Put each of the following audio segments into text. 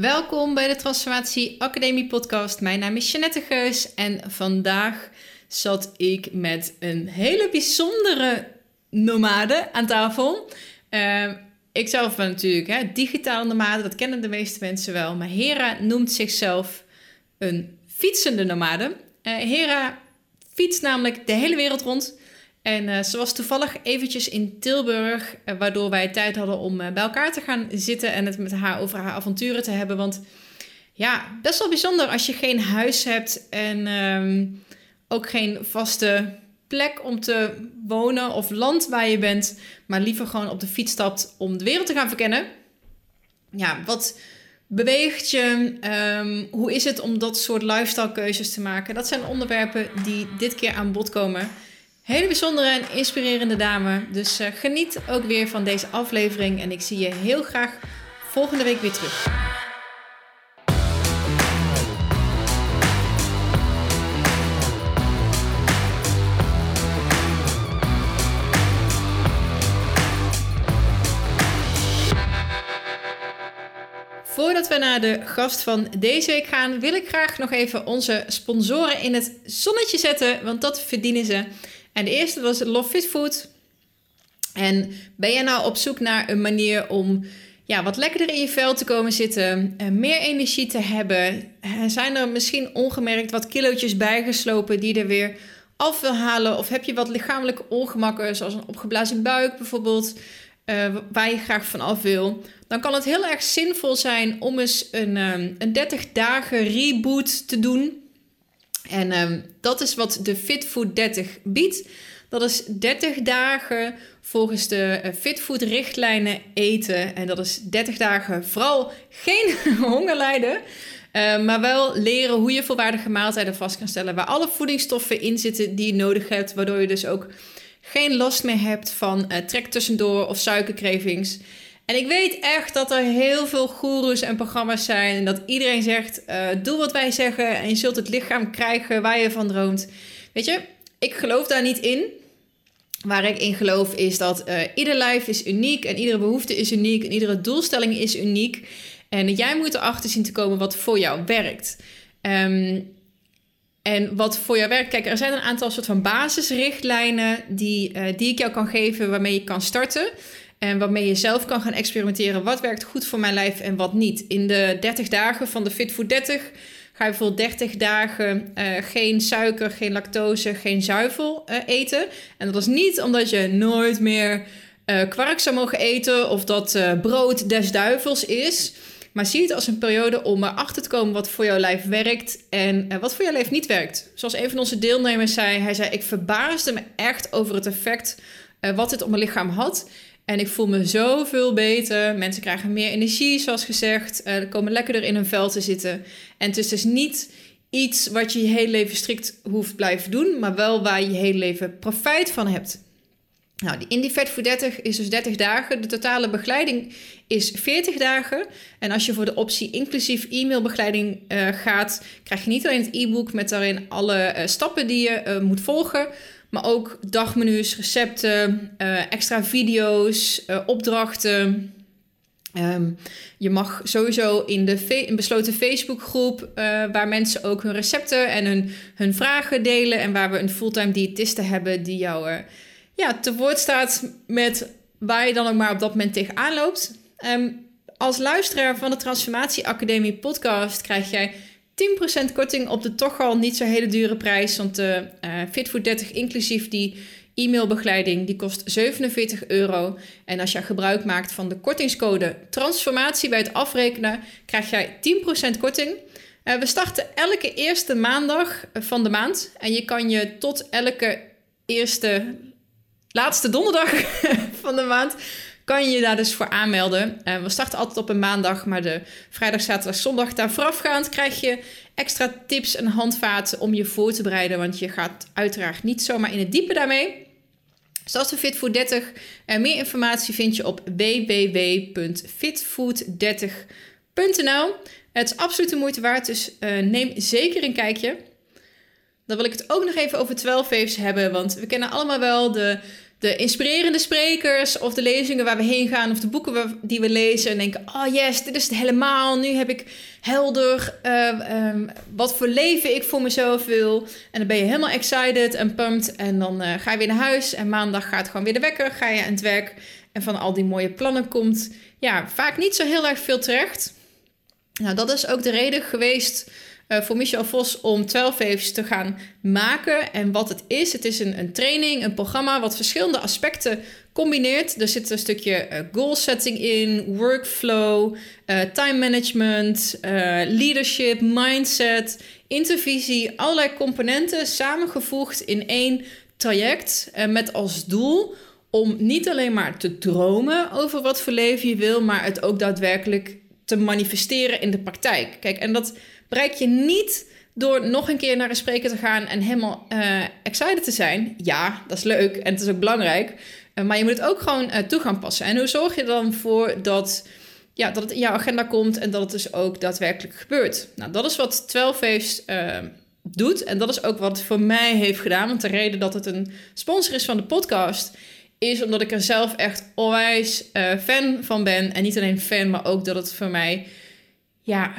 Welkom bij de Transformatie Academie podcast. Mijn naam is Jeanette Geus en vandaag zat ik met een hele bijzondere nomade aan tafel. Uh, ik zelf ben natuurlijk hè, digitale nomade, dat kennen de meeste mensen wel. Maar Hera noemt zichzelf een fietsende nomade. Uh, Hera fietst namelijk de hele wereld rond. En uh, ze was toevallig eventjes in Tilburg, uh, waardoor wij tijd hadden om uh, bij elkaar te gaan zitten en het met haar over haar avonturen te hebben. Want ja, best wel bijzonder als je geen huis hebt en um, ook geen vaste plek om te wonen of land waar je bent, maar liever gewoon op de fiets stapt om de wereld te gaan verkennen. Ja, wat beweegt je? Um, hoe is het om dat soort lifestyle keuzes te maken? Dat zijn onderwerpen die dit keer aan bod komen. Hele bijzondere en inspirerende dame. Dus uh, geniet ook weer van deze aflevering. En ik zie je heel graag volgende week weer terug. Voordat we naar de gast van deze week gaan, wil ik graag nog even onze sponsoren in het zonnetje zetten, want dat verdienen ze. En de eerste was Love Fit Food. En ben je nou op zoek naar een manier om ja, wat lekkerder in je vel te komen zitten, meer energie te hebben? Zijn er misschien ongemerkt wat kilootjes bijgeslopen die er weer af wil halen? Of heb je wat lichamelijke ongemakken, zoals een opgeblazen buik bijvoorbeeld, uh, waar je graag van af wil? Dan kan het heel erg zinvol zijn om eens een, een 30 dagen reboot te doen. En um, dat is wat de Fit Food 30 biedt. Dat is 30 dagen volgens de uh, Fit Food richtlijnen eten. En dat is 30 dagen vooral geen honger lijden. Uh, maar wel leren hoe je volwaardige maaltijden vast kan stellen. Waar alle voedingsstoffen in zitten die je nodig hebt. Waardoor je dus ook geen last meer hebt van uh, trek tussendoor of suikercravings. En ik weet echt dat er heel veel goeroes en programma's zijn. En dat iedereen zegt: uh, doe wat wij zeggen. En je zult het lichaam krijgen waar je van droomt. Weet je, ik geloof daar niet in. Waar ik in geloof is dat uh, ieder lijf is uniek. En iedere behoefte is uniek. En iedere doelstelling is uniek. En jij moet erachter zien te komen wat voor jou werkt. Um, en wat voor jou werkt, kijk, er zijn een aantal soort van basisrichtlijnen die, uh, die ik jou kan geven waarmee je kan starten. En waarmee je zelf kan gaan experimenteren. Wat werkt goed voor mijn lijf en wat niet. In de 30 dagen van de Fit Food 30 ga je bijvoorbeeld 30 dagen uh, geen suiker, geen lactose, geen zuivel uh, eten. En dat is niet omdat je nooit meer uh, kwark zou mogen eten of dat brood des duivels is. Maar zie het als een periode om erachter te komen wat voor jouw lijf werkt en wat voor jouw lijf niet werkt. Zoals een van onze deelnemers zei, hij zei: Ik verbaasde me echt over het effect wat dit op mijn lichaam had. En ik voel me zoveel beter. Mensen krijgen meer energie, zoals gezegd. Uh, komen lekkerder in hun vel te zitten. En het is dus niet iets wat je je hele leven strikt hoeft blijven doen, maar wel waar je je hele leven profijt van hebt. Nou, die Vet voor 30 is dus 30 dagen. De totale begeleiding is 40 dagen. En als je voor de optie inclusief e-mailbegeleiding uh, gaat, krijg je niet alleen het e-book met daarin alle uh, stappen die je moet volgen, maar ook dagmenu's, recepten, uh, extra video's, uh, opdrachten. Um, je mag sowieso in de in besloten Facebookgroep, uh, waar mensen ook hun recepten en hun, hun vragen delen. En waar we een fulltime diëtiste hebben die jou ja, te woord staat met waar je dan ook maar op dat moment tegenaan loopt. Um, als luisteraar van de Transformatie Academie podcast krijg jij 10% korting op de toch al niet zo hele dure prijs. Want de uh, Fit for 30 inclusief die e-mailbegeleiding, die kost 47 euro. En als je gebruik maakt van de kortingscode transformatie bij het afrekenen, krijg jij 10% korting. Uh, we starten elke eerste maandag van de maand. En je kan je tot elke eerste, laatste donderdag van de maand kan je je daar dus voor aanmelden. Uh, we starten altijd op een maandag, maar de vrijdag, zaterdag, zondag daar voorafgaand krijg je extra tips en handvaten om je voor te bereiden. Want je gaat uiteraard niet zomaar in het diepe daarmee. Dus dat is de Fit voor 30. En meer informatie vind je op www.fitfood30.nl. Het is absoluut de moeite waard, dus uh, neem zeker een kijkje. Dan wil ik het ook nog even over 12 waves hebben, want we kennen allemaal wel de de inspirerende sprekers of de lezingen waar we heen gaan of de boeken die we lezen en denken: oh yes, dit is het helemaal. Nu heb ik helder uh, um, wat voor leven ik voor mezelf wil. En dan ben je helemaal excited en pumped. En dan uh, ga je weer naar huis en maandag gaat gewoon weer de wekker. Ga je aan het werk en van al die mooie plannen komt ja, vaak niet zo heel erg veel terecht. Nou, dat is ook de reden geweest uh, voor Michel Vos om 12 Waves te gaan maken. En wat het is, het is een, een training, een programma wat verschillende aspecten combineert. Er zit een stukje uh, goal setting in, workflow, uh, time management, leadership, mindset, intervisie, allerlei componenten samengevoegd in één traject met als doel om niet alleen maar te dromen over wat voor leven je wil, maar het ook daadwerkelijk te manifesteren in de praktijk. Kijk, en dat bereik je niet door nog een keer naar een spreker te gaan en helemaal uh, excited te zijn. Ja, dat is leuk en het is ook belangrijk. Uh, maar je moet het ook gewoon uh, toe gaan passen. En hoe zorg je dan voor dat, ja, dat het in jouw agenda komt en dat het dus ook daadwerkelijk gebeurt? Nou, dat is wat 12 Waves doet. En dat is ook wat het voor mij heeft gedaan. Want de reden dat het een sponsor is van de podcast is omdat ik er zelf echt onwijs fan van ben. En niet alleen fan, maar ook dat het voor mij ja,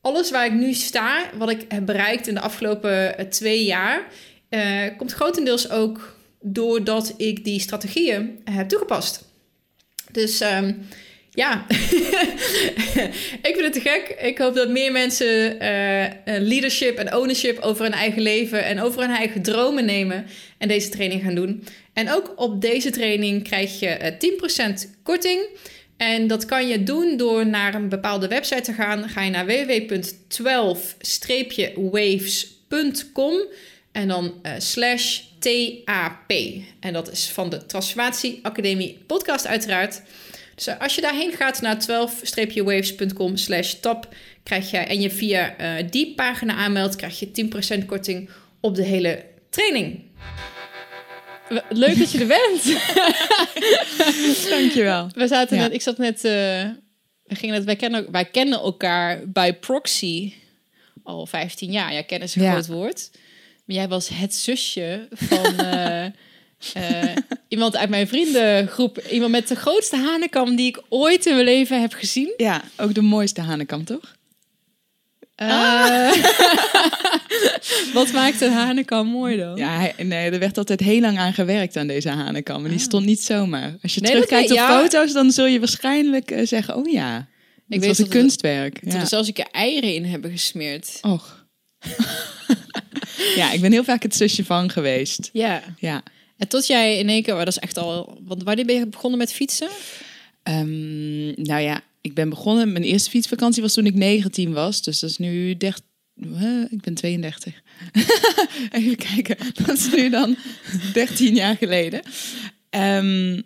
alles waar ik nu sta, wat ik heb bereikt in de afgelopen eh, twee jaar, uh, komt grotendeels ook doordat ik die strategieën heb toegepast. Dus um, ja, ik vind het te gek. Ik hoop dat meer mensen uh, leadership en ownership over hun eigen leven en over hun eigen dromen nemen en deze training gaan doen. En ook op deze training krijg je 10% korting. En dat kan je doen door naar een bepaalde website te gaan. Ga je naar www.12-waves.com en dan uh, slash TAP. En dat is van de Transformatie Academie podcast uiteraard. Dus uh, als je daarheen gaat naar 12-waves.com slash tap, krijg je en je via uh, die pagina aanmeldt, krijg je 10% korting op de hele training. Leuk dat je er bent. Dankjewel. We zaten net, ik zat net, uh, we gingen net, wij kennen, wij kennen elkaar bij proxy al 15 jaar. Ja, kennis is een groot woord. Maar jij was het zusje van uh, uh, iemand uit mijn vriendengroep. Iemand met de grootste hanekam die ik ooit in mijn leven heb gezien. Ja, ook de mooiste hanekam, toch? Uh, wat maakt een hanekam mooi dan? Ja, nee, er werd altijd heel lang aan gewerkt aan deze hanekam. En die ah. stond niet zomaar. Als je terugkijkt op foto's, dan zul je waarschijnlijk uh, zeggen... oh ja, ik weet was een kunstwerk. Dat ja. er zelfs een keer eieren in hebben gesmeerd. Och. ja, ik ben heel vaak het zusje van geweest. Ja. ja. En tot jij in één keer... dat is echt al... Want wanneer ben je begonnen met fietsen? Um, nou ja, ik ben begonnen, mijn eerste fietsvakantie was toen ik 19 was. Dus dat is nu 30. ik ben 32. Even kijken. Dat is nu dan 13 jaar geleden. Um,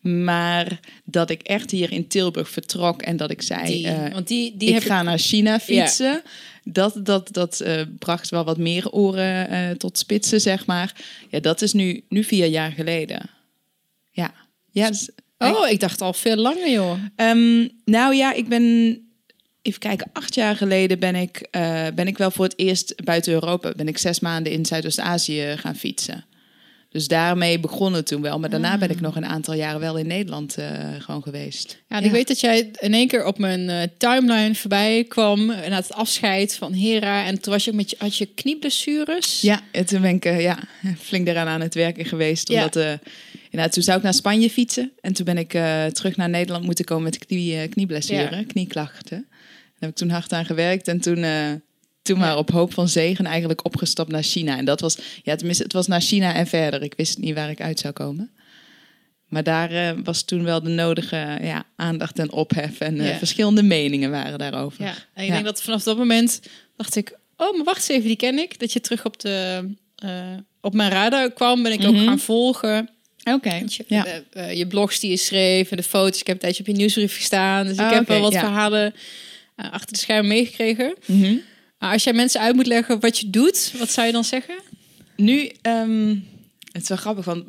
maar dat ik echt hier in Tilburg vertrok en dat ik zei: die, uh, want die, die ik ga naar China fietsen. Dat, dat, dat uh, bracht wel wat meer oren uh, tot spitsen, zeg maar. Ja, dat is nu, nu vier jaar geleden. Ja. Ja, dus, Oh, ik dacht al veel langer, joh. Um, nou ja, ik ben even kijken, acht jaar geleden ben ik, uh, ben ik wel voor het eerst buiten Europa, ben ik zes maanden in Zuidoost-Azië gaan fietsen. Dus daarmee begonnen toen wel. Maar daarna ben ik ah. nog een aantal jaren wel in Nederland uh, gewoon geweest. Ja, ik weet dat jij in één keer op mijn uh, timeline voorbij kwam. Na het afscheid van Hera. En toen was je met je, had je knieblessures. Ja, toen ben ik ja, flink eraan aan het werken geweest. Omdat ja nou, toen zou ik naar Spanje fietsen. En toen ben ik uh, terug naar Nederland moeten komen met knie, knieblessure, ja. knieklachten. Daar heb ik toen hard aan gewerkt. En toen, uh, toen maar op hoop van zegen eigenlijk opgestapt naar China. En dat was, ja, tenminste, het was naar China en verder. Ik wist niet waar ik uit zou komen. Maar daar was toen wel de nodige ja, aandacht en ophef. En ja. verschillende meningen waren daarover. Ja, en ik denk dat vanaf dat moment dacht ik... Oh, maar wacht eens even, die ken ik. Dat je terug op, de, op mijn radar kwam, ben ik ook mhm. gaan volgen. Oké. Ja. Uh, je blogs die je schreef en de foto's. Ik heb een tijdje op je nieuwsbrief gestaan. Dus ik oh, heb wel wat verhalen uh, achter de schermen meegekregen. Mm -hmm. Maar als jij mensen uit moet leggen wat je doet, wat zou je dan zeggen? Nu, um, het is wel grappig, want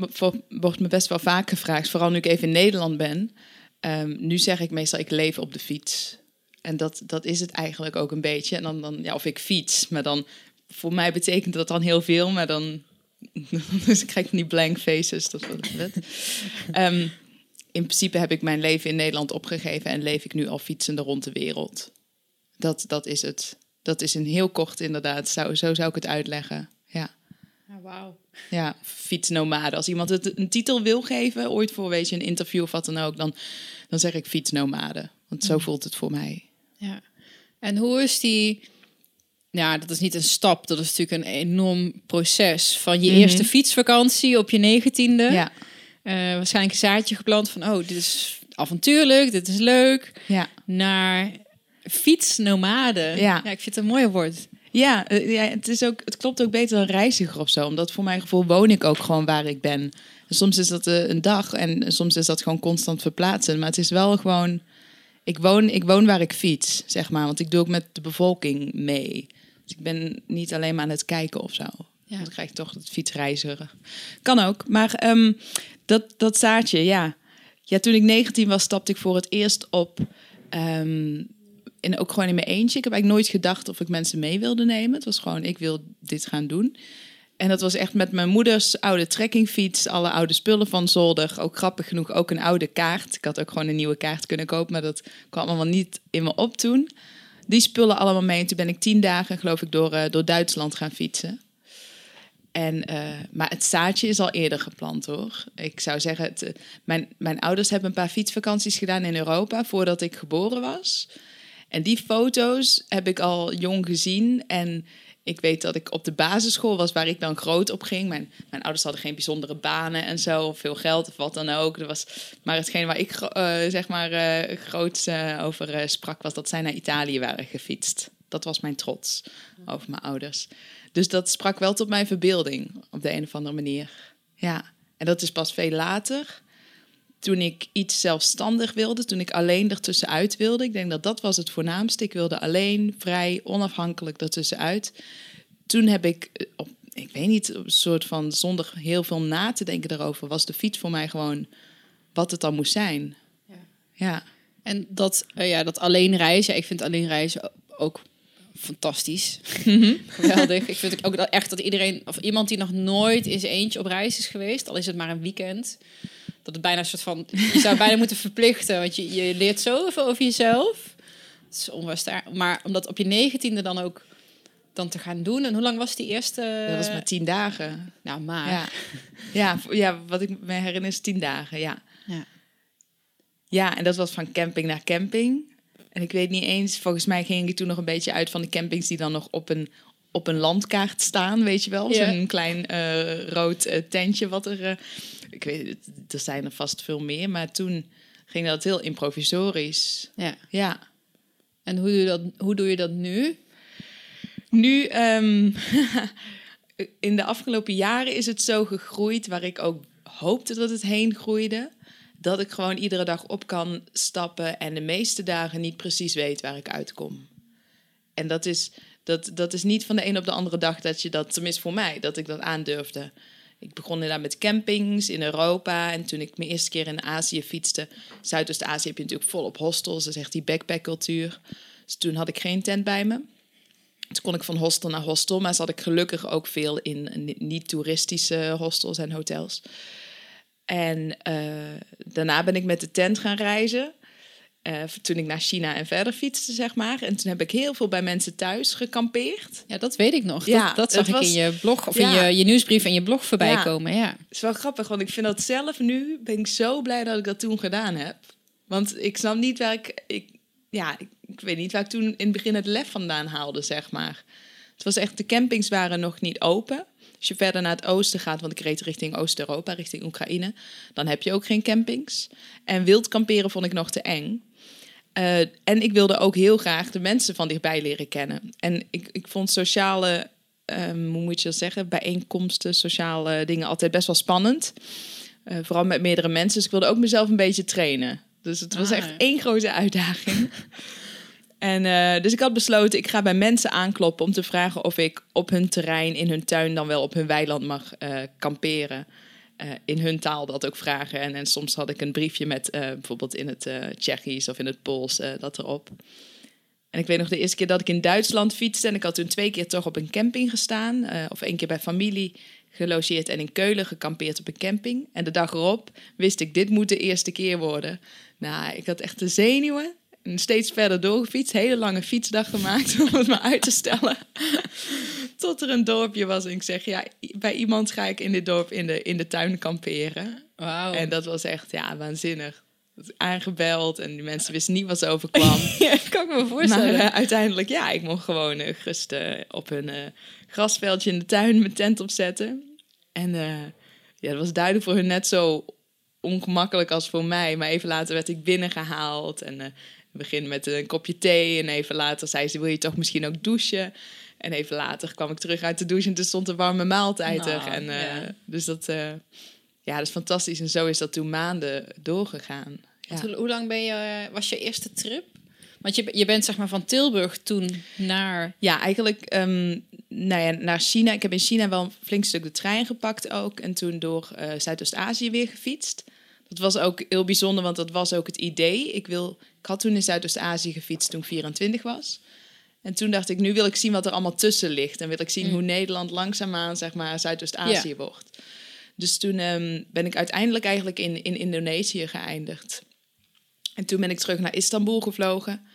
wordt me best wel vaak gevraagd, vooral nu ik even in Nederland ben. Um, nu zeg ik meestal, ik leef op de fiets. En dat, dat is het eigenlijk ook een beetje. En dan, dan ja, of ik fiets, maar dan voor mij betekent dat dan heel veel, maar dan dus ik krijg van die blank faces. Dat vet. Ehm, in principe heb ik mijn leven in Nederland opgegeven en leef ik nu al fietsende rond de wereld. Dat, dat is het. Dat is een heel kort inderdaad. Zo, zo zou ik het uitleggen. Ja. Ja, wauw. Ja, fietsnomade. Als iemand het een titel wil geven, ooit voor weet je, een interview of wat dan ook, dan, dan zeg ik fietsnomade. Want zo voelt het voor mij. Ja. En hoe is die... Ja, dat is niet een stap. Dat is natuurlijk een enorm proces. Van je Mhm. eerste fietsvakantie op je negentiende. Ja, Eh, waarschijnlijk een zaadje geplant van... Oh, dit is avontuurlijk, dit is leuk. ja. Naar fietsnomade. Ja. ik vind het een mooi woord. Ja, eh, ja het, is ook, het klopt ook beter dan reiziger of zo. Omdat voor mijn gevoel woon ik ook gewoon waar ik ben. En soms is dat eh, een dag en soms is dat gewoon constant verplaatsen. Maar het is wel gewoon... Ik woon, ik woon waar ik fiets, zeg maar. Want ik doe ook met de bevolking mee. Dus ik ben niet alleen maar aan het kijken of zo. Ja. Dan krijg je toch het fietsreizigen. Kan ook. Maar ehm, dat, dat zaadje, ja. Ja, toen ik 19 was, stapte ik voor het eerst op... ehm, en ook gewoon in mijn eentje. Ik heb eigenlijk nooit gedacht of ik mensen mee wilde nemen. Het was gewoon, ik wil dit gaan doen. En dat was echt met mijn moeders oude trekkingfiets, alle oude spullen van zolder. Ook grappig genoeg, ook een oude kaart. Ik had ook gewoon een nieuwe kaart kunnen kopen, maar dat kwam allemaal niet in me op toen. Die spullen allemaal mee. En toen ben ik tien dagen, geloof ik, door, eh, door Duitsland gaan fietsen. En, eh, maar het zaadje is al eerder geplant hoor. Ik zou zeggen, het, eh, mijn, mijn ouders hebben een paar fietsvakanties gedaan in Europa voordat ik geboren was. En die foto's heb ik al jong gezien. En ik weet dat ik op de basisschool was waar ik dan groot op ging. Mijn, mijn ouders hadden geen bijzondere banen en zo, of veel geld of wat dan ook. Er was, maar hetgeen waar ik eh, zeg maar eh groot eh, over sprak, was dat zij naar Italië waren gefietst. Dat was mijn trots over mijn ouders. Dus dat sprak wel tot mijn verbeelding op de een of andere manier. Ja, en dat is pas veel later toen ik iets zelfstandig wilde, toen ik alleen ertussenuit wilde. Ik denk dat dat was het voornaamste. Ik wilde alleen, vrij, onafhankelijk ertussenuit. Toen heb ik, eh, op, ik weet niet, op een soort van zonder heel veel na te denken daarover, was de fiets voor mij gewoon wat het dan moest zijn. Ja. Ja, En dat, eh, ja, dat alleen reizen, ik vind alleen reizen ook fantastisch. Geweldig. Ik vind ook dat echt dat iedereen, of iemand die nog nooit in zijn eentje op reis is geweest, al is het maar een weekend, dat het bijna een soort van, je zou bijna moeten verplichten, want je, je leert zoveel over jezelf. Het is onvoorstelbaar. Maar om dat op je negentiende dan ook dan te gaan doen. En hoe lang was die eerste? dat was maar tien dagen. Nou, maar. Ja. Ja, wat ik me herinner is tien dagen, ja. Ja. Ja, en dat was van camping naar camping. En ik weet niet eens, volgens mij ging ik toen nog een beetje uit van de campings die dan nog op een, op een landkaart staan, weet je wel. Ja. Zo'n klein eh, rood eh, tentje wat er... eh, ik weet het, er zijn er vast veel meer, maar toen ging dat heel improvisorisch. ja. Ja. En hoe doe je dat, hoe doe je dat nu? Nu, ehm, in de afgelopen jaren is het zo gegroeid, waar ik ook hoopte dat het heen groeide, dat ik gewoon iedere dag op kan stappen en de meeste dagen niet precies weet waar ik uitkom. En dat is, dat, dat is niet van de een op de andere dag dat je dat, tenminste voor mij, dat ik dat aandurfde. Ik begon inderdaad met campings in Europa. En toen ik mijn eerste keer in Azië fietste, Zuidoost-Azië heb je natuurlijk volop hostels. Dat is echt die backpackcultuur. Dus toen had ik geen tent bij me. Toen kon ik van hostel naar hostel, maar zat ik gelukkig ook veel in ni- niet-toeristische hostels en hotels. En eh, daarna ben ik met de tent gaan reizen. Eh, toen ik naar China en verder fietste, zeg maar. En toen heb ik heel veel bij mensen thuis gekampeerd. Ja, dat weet ik nog. Ja, dat, dat zag ik was- in je blog of Ja. in je, je nieuwsbrief en je blog voorbij Ja. komen. Ja. Het is wel grappig, want ik vind dat zelf nu... ben ik zo blij dat ik dat toen gedaan heb. Want ik snap niet waar ik... ik ja, ik, ik weet niet waar ik toen in het begin het lef vandaan haalde, zeg maar. Het was echt... De campings waren nog niet open. Als je verder naar het oosten gaat, want ik reed richting Oost-Europa, richting Oekraïne... dan heb je ook geen campings. En wild kamperen vond ik nog te eng. Eh, en ik wilde ook heel graag de mensen van dichtbij leren kennen. En ik, ik vond sociale, ehm, hoe moet je dat zeggen, bijeenkomsten, sociale dingen altijd best wel spannend. Eh, vooral met meerdere mensen. Dus ik wilde ook mezelf een beetje trainen. Dus het was Ah. echt één grote uitdaging. en eh, dus ik had besloten, ik ga bij mensen aankloppen om te vragen of ik op hun terrein, in hun tuin, dan wel op hun weiland mag kamperen. Eh, in hun taal dat ook vragen. En, en soms had ik een briefje met eh, bijvoorbeeld in het eh Tsjechisch of in het Pools dat erop. En ik weet nog de eerste keer dat ik in Duitsland fietste. En ik had toen twee keer toch op een camping gestaan. of één keer bij familie. gelogeerd en in Keulen gekampeerd op een camping. En de dag erop wist ik, dit moet de eerste keer worden. Nou, ik had echt de zenuwen. En steeds verder doorgefietst. Hele lange fietsdag gemaakt om het maar uit te stellen. Tot er een dorpje was en ik zeg, ja, bij iemand ga ik in dit dorp in de, in de tuin kamperen. Wauw. En dat was echt, ja, waanzinnig. Aangebeld en die mensen wisten niet wat ze overkwam. ja, kan ik me Maar voorstellen. eh, uiteindelijk, ja, ik mocht gewoon eh, gerust eh, op een grasveldje in de tuin mijn tent opzetten. En ja, dat was duidelijk voor hun net zo ongemakkelijk als voor mij. Maar even later werd ik binnengehaald en we beginnen met een kopje thee. En even later zei ze, wil je toch misschien ook douchen? En even later kwam ik terug uit de douche en toen stond een warme maaltijd er. Nou, En, eh. Dus dat, eh, ja, dat is fantastisch. En zo is dat toen maanden doorgegaan. Ja. Hoe, hoe lang ben je, was je eerste trip? Want je, je bent zeg maar van Tilburg toen naar... Ja, eigenlijk ehm, nou ja, naar China. Ik heb in China wel een flink stuk de trein gepakt ook. En toen door eh, Zuidoost-Azië weer gefietst. Dat was ook heel bijzonder, want dat was ook het idee. Ik, wil, ik had toen in Zuidoost-Azië gefietst toen ik 24 was. En toen dacht ik, nu wil ik zien wat er allemaal tussen ligt. En wil ik zien Mm. hoe Nederland langzaamaan, zeg maar, Zuidoost-Azië Ja. wordt. Dus toen ehm, ben ik uiteindelijk eigenlijk in, in Indonesië geëindigd. En toen ben ik terug naar Istanbul gevlogen.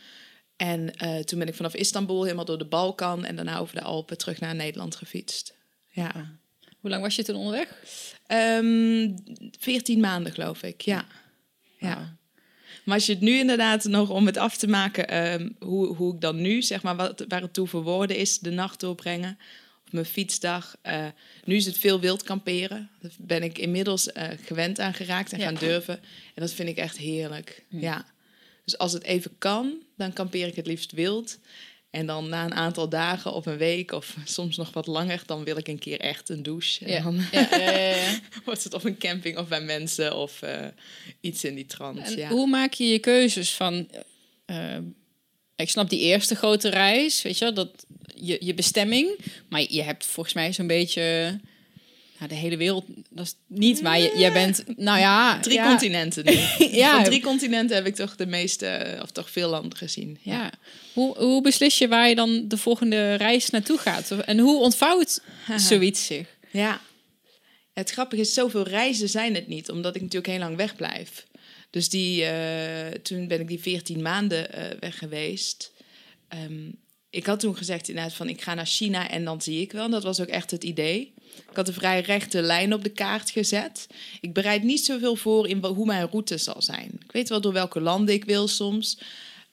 En eh, toen ben ik vanaf Istanbul helemaal door de Balkan en daarna over de Alpen terug naar Nederland gefietst. Ja. Hoe lang was je toen onderweg? Ehm 14 maanden, geloof ik. Ja. ja. Maar als je het nu inderdaad nog om het af te maken, ehm, hoe, hoe ik dan nu, zeg maar, wat, waar het toe voor woorden is, de nacht doorbrengen. Of mijn fietsdag. Eh, nu is het veel wild kamperen. Daar ben ik inmiddels eh, gewend aan geraakt en Ja. gaan durven. En dat vind ik echt heerlijk. Hm. Ja. Dus als het even kan, dan kampeer ik het liefst wild. En dan na een aantal dagen of een week of soms nog wat langer, dan wil ik een keer echt een douche. En Ja. dan Ja, wordt het op een camping of bij mensen of eh, iets in die trant. Hoe maak je je keuzes van... eh, ik snap die eerste grote reis, weet je wel, dat je, je bestemming. Maar je hebt volgens mij zo'n beetje... Nou, de hele wereld, dat is niet, maar je, jij bent, nou ja... Drie ja, continenten nu. Ja. Van drie continenten heb ik toch de meeste, of toch veel landen gezien. Ja. Ja. Hoe, hoe beslis je waar je dan de volgende reis naartoe gaat? En hoe ontvouwt zoiets zich? Ja. Het grappige is, zoveel reizen zijn het niet, omdat ik natuurlijk heel lang wegblijf. Dus die, eh, toen ben ik die 14 maanden eh, weg geweest. Ehm, ik had toen gezegd inderdaad van ik ga naar China en dan zie ik wel. En dat was ook echt het idee. Ik had een vrij rechte lijn op de kaart gezet. Ik bereid niet zoveel voor in hoe mijn route zal zijn. Ik weet wel door welke landen ik wil soms.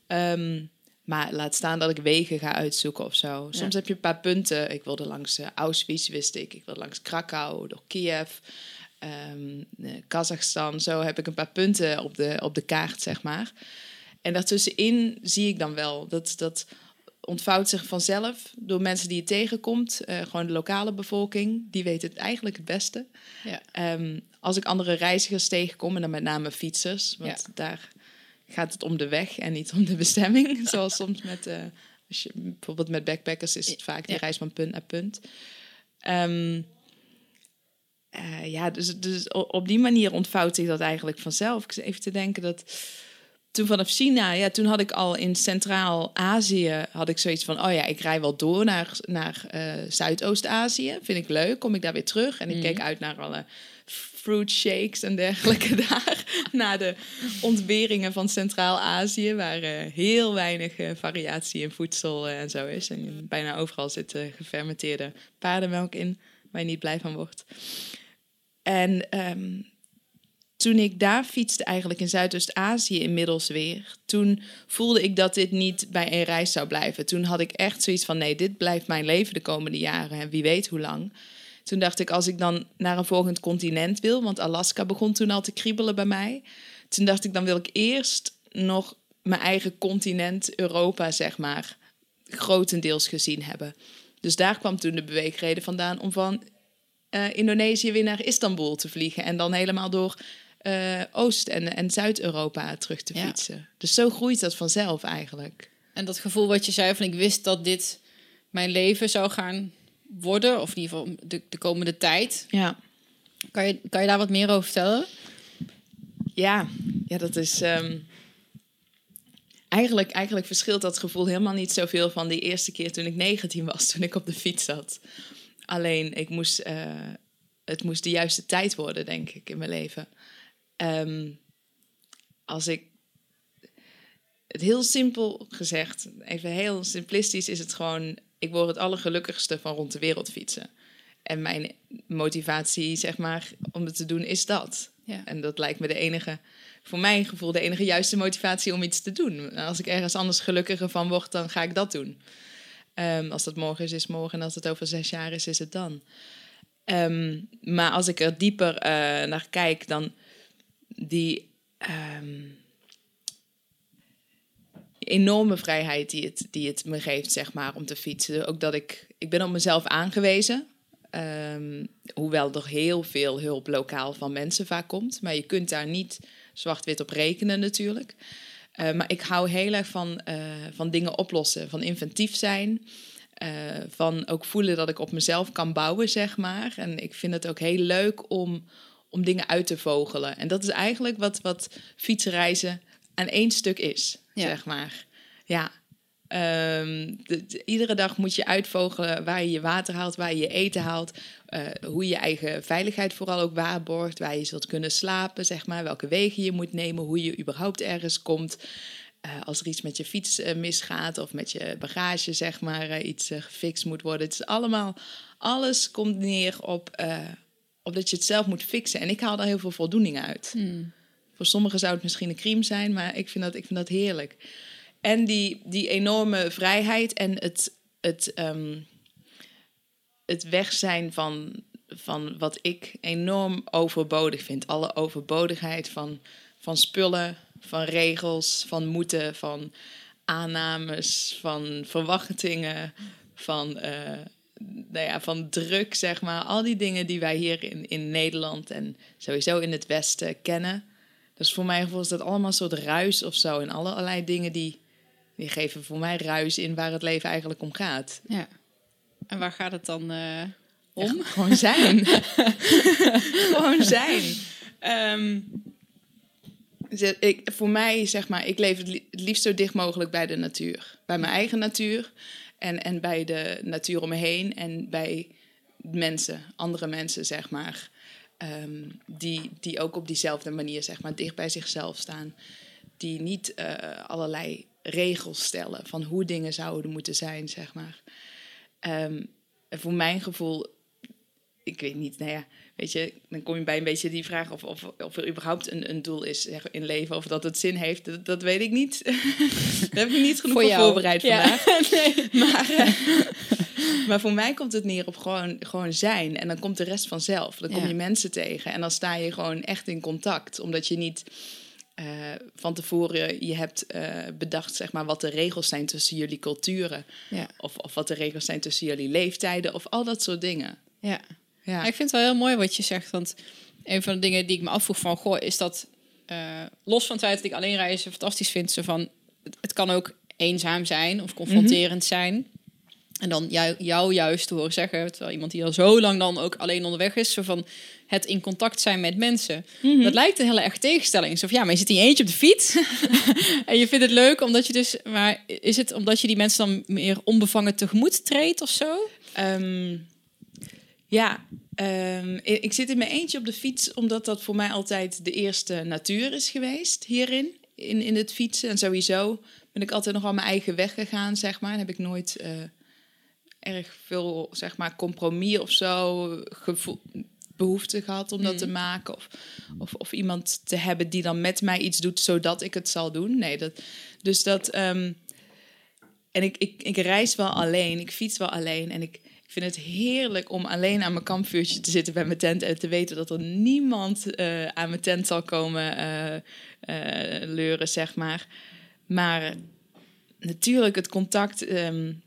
Ehm, maar laat staan dat ik wegen ga uitzoeken of zo. Soms heb je een paar punten. Ik wilde langs eh, Auschwitz, wist ik. Ik wilde langs Krakau, door Kiev, eh, Kazachstan. Zo heb ik een paar punten op de, op de kaart, zeg maar. En daartussenin zie ik dan wel dat dat ontvouwt zich vanzelf door mensen die je tegenkomt. Eh, gewoon de lokale bevolking, die weet het eigenlijk het beste. Ja. Ehm, als ik andere reizigers tegenkom, en dan met name fietsers, want daar gaat het om de weg en niet om de bestemming. Zoals soms met, eh, als je, bijvoorbeeld met backpackers is het vaak die Ja. reis van punt naar punt. Ehm, eh, ja, dus, dus op die manier ontvouwt zich dat eigenlijk vanzelf. Ik zit even te denken dat toen vanaf China, ja, toen had ik al in Centraal-Azië had ik zoiets van, oh ja, ik rij wel door naar, naar eh, Zuidoost-Azië. Vind ik leuk, kom ik daar weer terug. En ik keek uit naar alle fruit shakes en dergelijke daar. Naar de ontberingen van Centraal-Azië, waar eh, heel weinig eh, variatie in voedsel en zo is. En bijna overal zit gefermenteerde paardenmelk in, waar je niet blij van wordt. En ehm, toen ik daar fietste, eigenlijk in Zuidoost-Azië inmiddels weer, toen voelde ik dat dit niet bij één reis zou blijven. Toen had ik echt zoiets van: nee, dit blijft mijn leven de komende jaren en wie weet hoe lang. Toen dacht ik, als ik dan naar een volgend continent wil, want Alaska begon toen al te kriebelen bij mij. Toen dacht ik, dan wil ik eerst nog mijn eigen continent, Europa, zeg maar, grotendeels gezien hebben. Dus daar kwam toen de beweegreden vandaan om van eh, Indonesië weer naar Istanbul te vliegen. En dan helemaal door eh, Oost- en, en Zuid-Europa terug te Ja. fietsen. Dus zo groeit dat vanzelf eigenlijk. En dat gevoel wat je zei van ik wist dat dit mijn leven zou gaan worden, of in ieder geval de, de komende tijd. Ja. Kan je, kan je daar wat meer over vertellen? Ja, ja dat is. ehm, eigenlijk, eigenlijk verschilt dat gevoel helemaal niet zoveel van die eerste keer toen ik 19 was, toen ik op de fiets zat. Alleen ik moest. eh, het moest de juiste tijd worden, denk ik, in mijn leven. Ehm, als ik het heel simpel gezegd, even heel simplistisch, is het gewoon: ik word het allergelukkigste van rond de wereld fietsen. En mijn motivatie, zeg maar, om het te doen, is dat. Ja. En dat lijkt me de enige, voor mijn gevoel, de enige juiste motivatie om iets te doen. Als ik ergens anders gelukkiger van word, dan ga ik dat doen. Ehm, als dat morgen is, is morgen. En als het over zes jaar is, is het dan. Ehm, maar als ik er dieper eh, naar kijk, dan die ehm, enorme vrijheid die het, die het me geeft, zeg maar, om te fietsen. Ook dat ik, ik ben op mezelf aangewezen. Ehm, hoewel er heel veel hulp lokaal van mensen vaak komt. Maar je kunt daar niet zwart-wit op rekenen natuurlijk. Uh, maar ik hou heel erg van, uh, van dingen oplossen, van inventief zijn. Uh, van ook voelen dat ik op mezelf kan bouwen, zeg maar. En ik vind het ook heel leuk om, om dingen uit te vogelen. En dat is eigenlijk wat, wat fietsreizen aan één stuk is, ja. zeg maar. Ja. Um, de, de, iedere dag moet je uitvogelen waar je je water haalt, waar je je eten haalt. Uh, hoe je je eigen veiligheid vooral ook waarborgt. Waar je zult kunnen slapen, zeg maar. Welke wegen je moet nemen, hoe je überhaupt ergens komt. Uh, als er iets met je fiets uh, misgaat of met je bagage, zeg maar, iets gefixt moet worden. Het is allemaal, alles komt neer op, op dat je het zelf moet fixen. En ik haal daar heel veel voldoening uit. Hmm. Voor sommigen zou het misschien een crime zijn, maar ik vind dat, ik vind dat heerlijk. En die, die enorme vrijheid en het, het, um, het weg zijn van, van wat ik enorm overbodig vind. Alle overbodigheid van, van spullen, van regels, van moeten, van aannames, van verwachtingen, van, uh, nou ja, van druk, zeg maar. Al die dingen die wij hier in, in Nederland en sowieso in het Westen kennen. Dus voor mijn gevoel is dat allemaal een soort ruis of zo. En allerlei dingen die, die geven voor mij ruis in waar het leven eigenlijk om gaat. Ja. En waar gaat het dan uh, om? Ja, gewoon zijn. gewoon zijn. Um, ik, voor mij, zeg maar, ik leef het liefst zo dicht mogelijk bij de natuur. Bij mijn eigen natuur en, en bij de natuur om me heen en bij mensen, andere mensen, zeg maar. Um, die, die ook op diezelfde manier, zeg maar, dicht bij zichzelf staan. Die niet uh, allerlei regels stellen van hoe dingen zouden moeten zijn, zeg maar. Um, voor mijn gevoel, ik weet niet, nou ja, weet je, dan kom je bij een beetje die vraag of, of, of er überhaupt een, een doel is zeg, in leven, of dat het zin heeft, dat, dat weet ik niet. Daar heb ik niet genoeg voor, voor voorbereid ja. vandaag. nee. maar, maar voor mij komt het neer op gewoon, gewoon zijn. En dan komt de rest vanzelf. Dan kom je mensen tegen. En dan sta je gewoon echt in contact. Omdat je niet uh, van tevoren je hebt uh, bedacht, zeg maar, wat de regels zijn tussen jullie culturen. Ja. Of, of wat de regels zijn tussen jullie leeftijden. Of al dat soort dingen. Ja. Ja. ik vind het wel heel mooi wat je zegt. Want een van de dingen die ik me afvroeg van... Goh, is dat... Uh, los van het feit dat ik alleen reizen fantastisch vind... Zo van, het, het kan ook eenzaam zijn of confronterend mm -hmm. zijn. En dan jou, jou juist te horen zeggen... terwijl iemand die al zo lang dan ook alleen onderweg is... Zo van het in contact zijn met mensen. Mm -hmm. Dat lijkt een hele erg tegenstelling. Zo van, ja, maar je zit in je eentje op de fiets... en je vindt het leuk omdat je dus... Maar is het omdat je die mensen dan meer onbevangen tegemoet treedt of zo? Um... Ja, um, ik zit in mijn eentje op de fiets omdat dat voor mij altijd de eerste natuur is geweest hierin, in, in het fietsen. En sowieso ben ik altijd nog al mijn eigen weg gegaan, zeg maar. En heb ik nooit uh, erg veel, zeg maar, compromis of zo, gevoel, behoefte gehad om dat mm. te maken. Of, of, of iemand te hebben die dan met mij iets doet, zodat ik het zal doen. Nee, dat, dus dat... Um, en ik, ik, ik reis wel alleen, ik fiets wel alleen en ik ik vind het heerlijk om alleen aan mijn kampvuurtje te zitten bij mijn tent en te weten dat er niemand uh, aan mijn tent zal komen uh, uh, leuren, zeg maar. Maar natuurlijk, het contact. Um,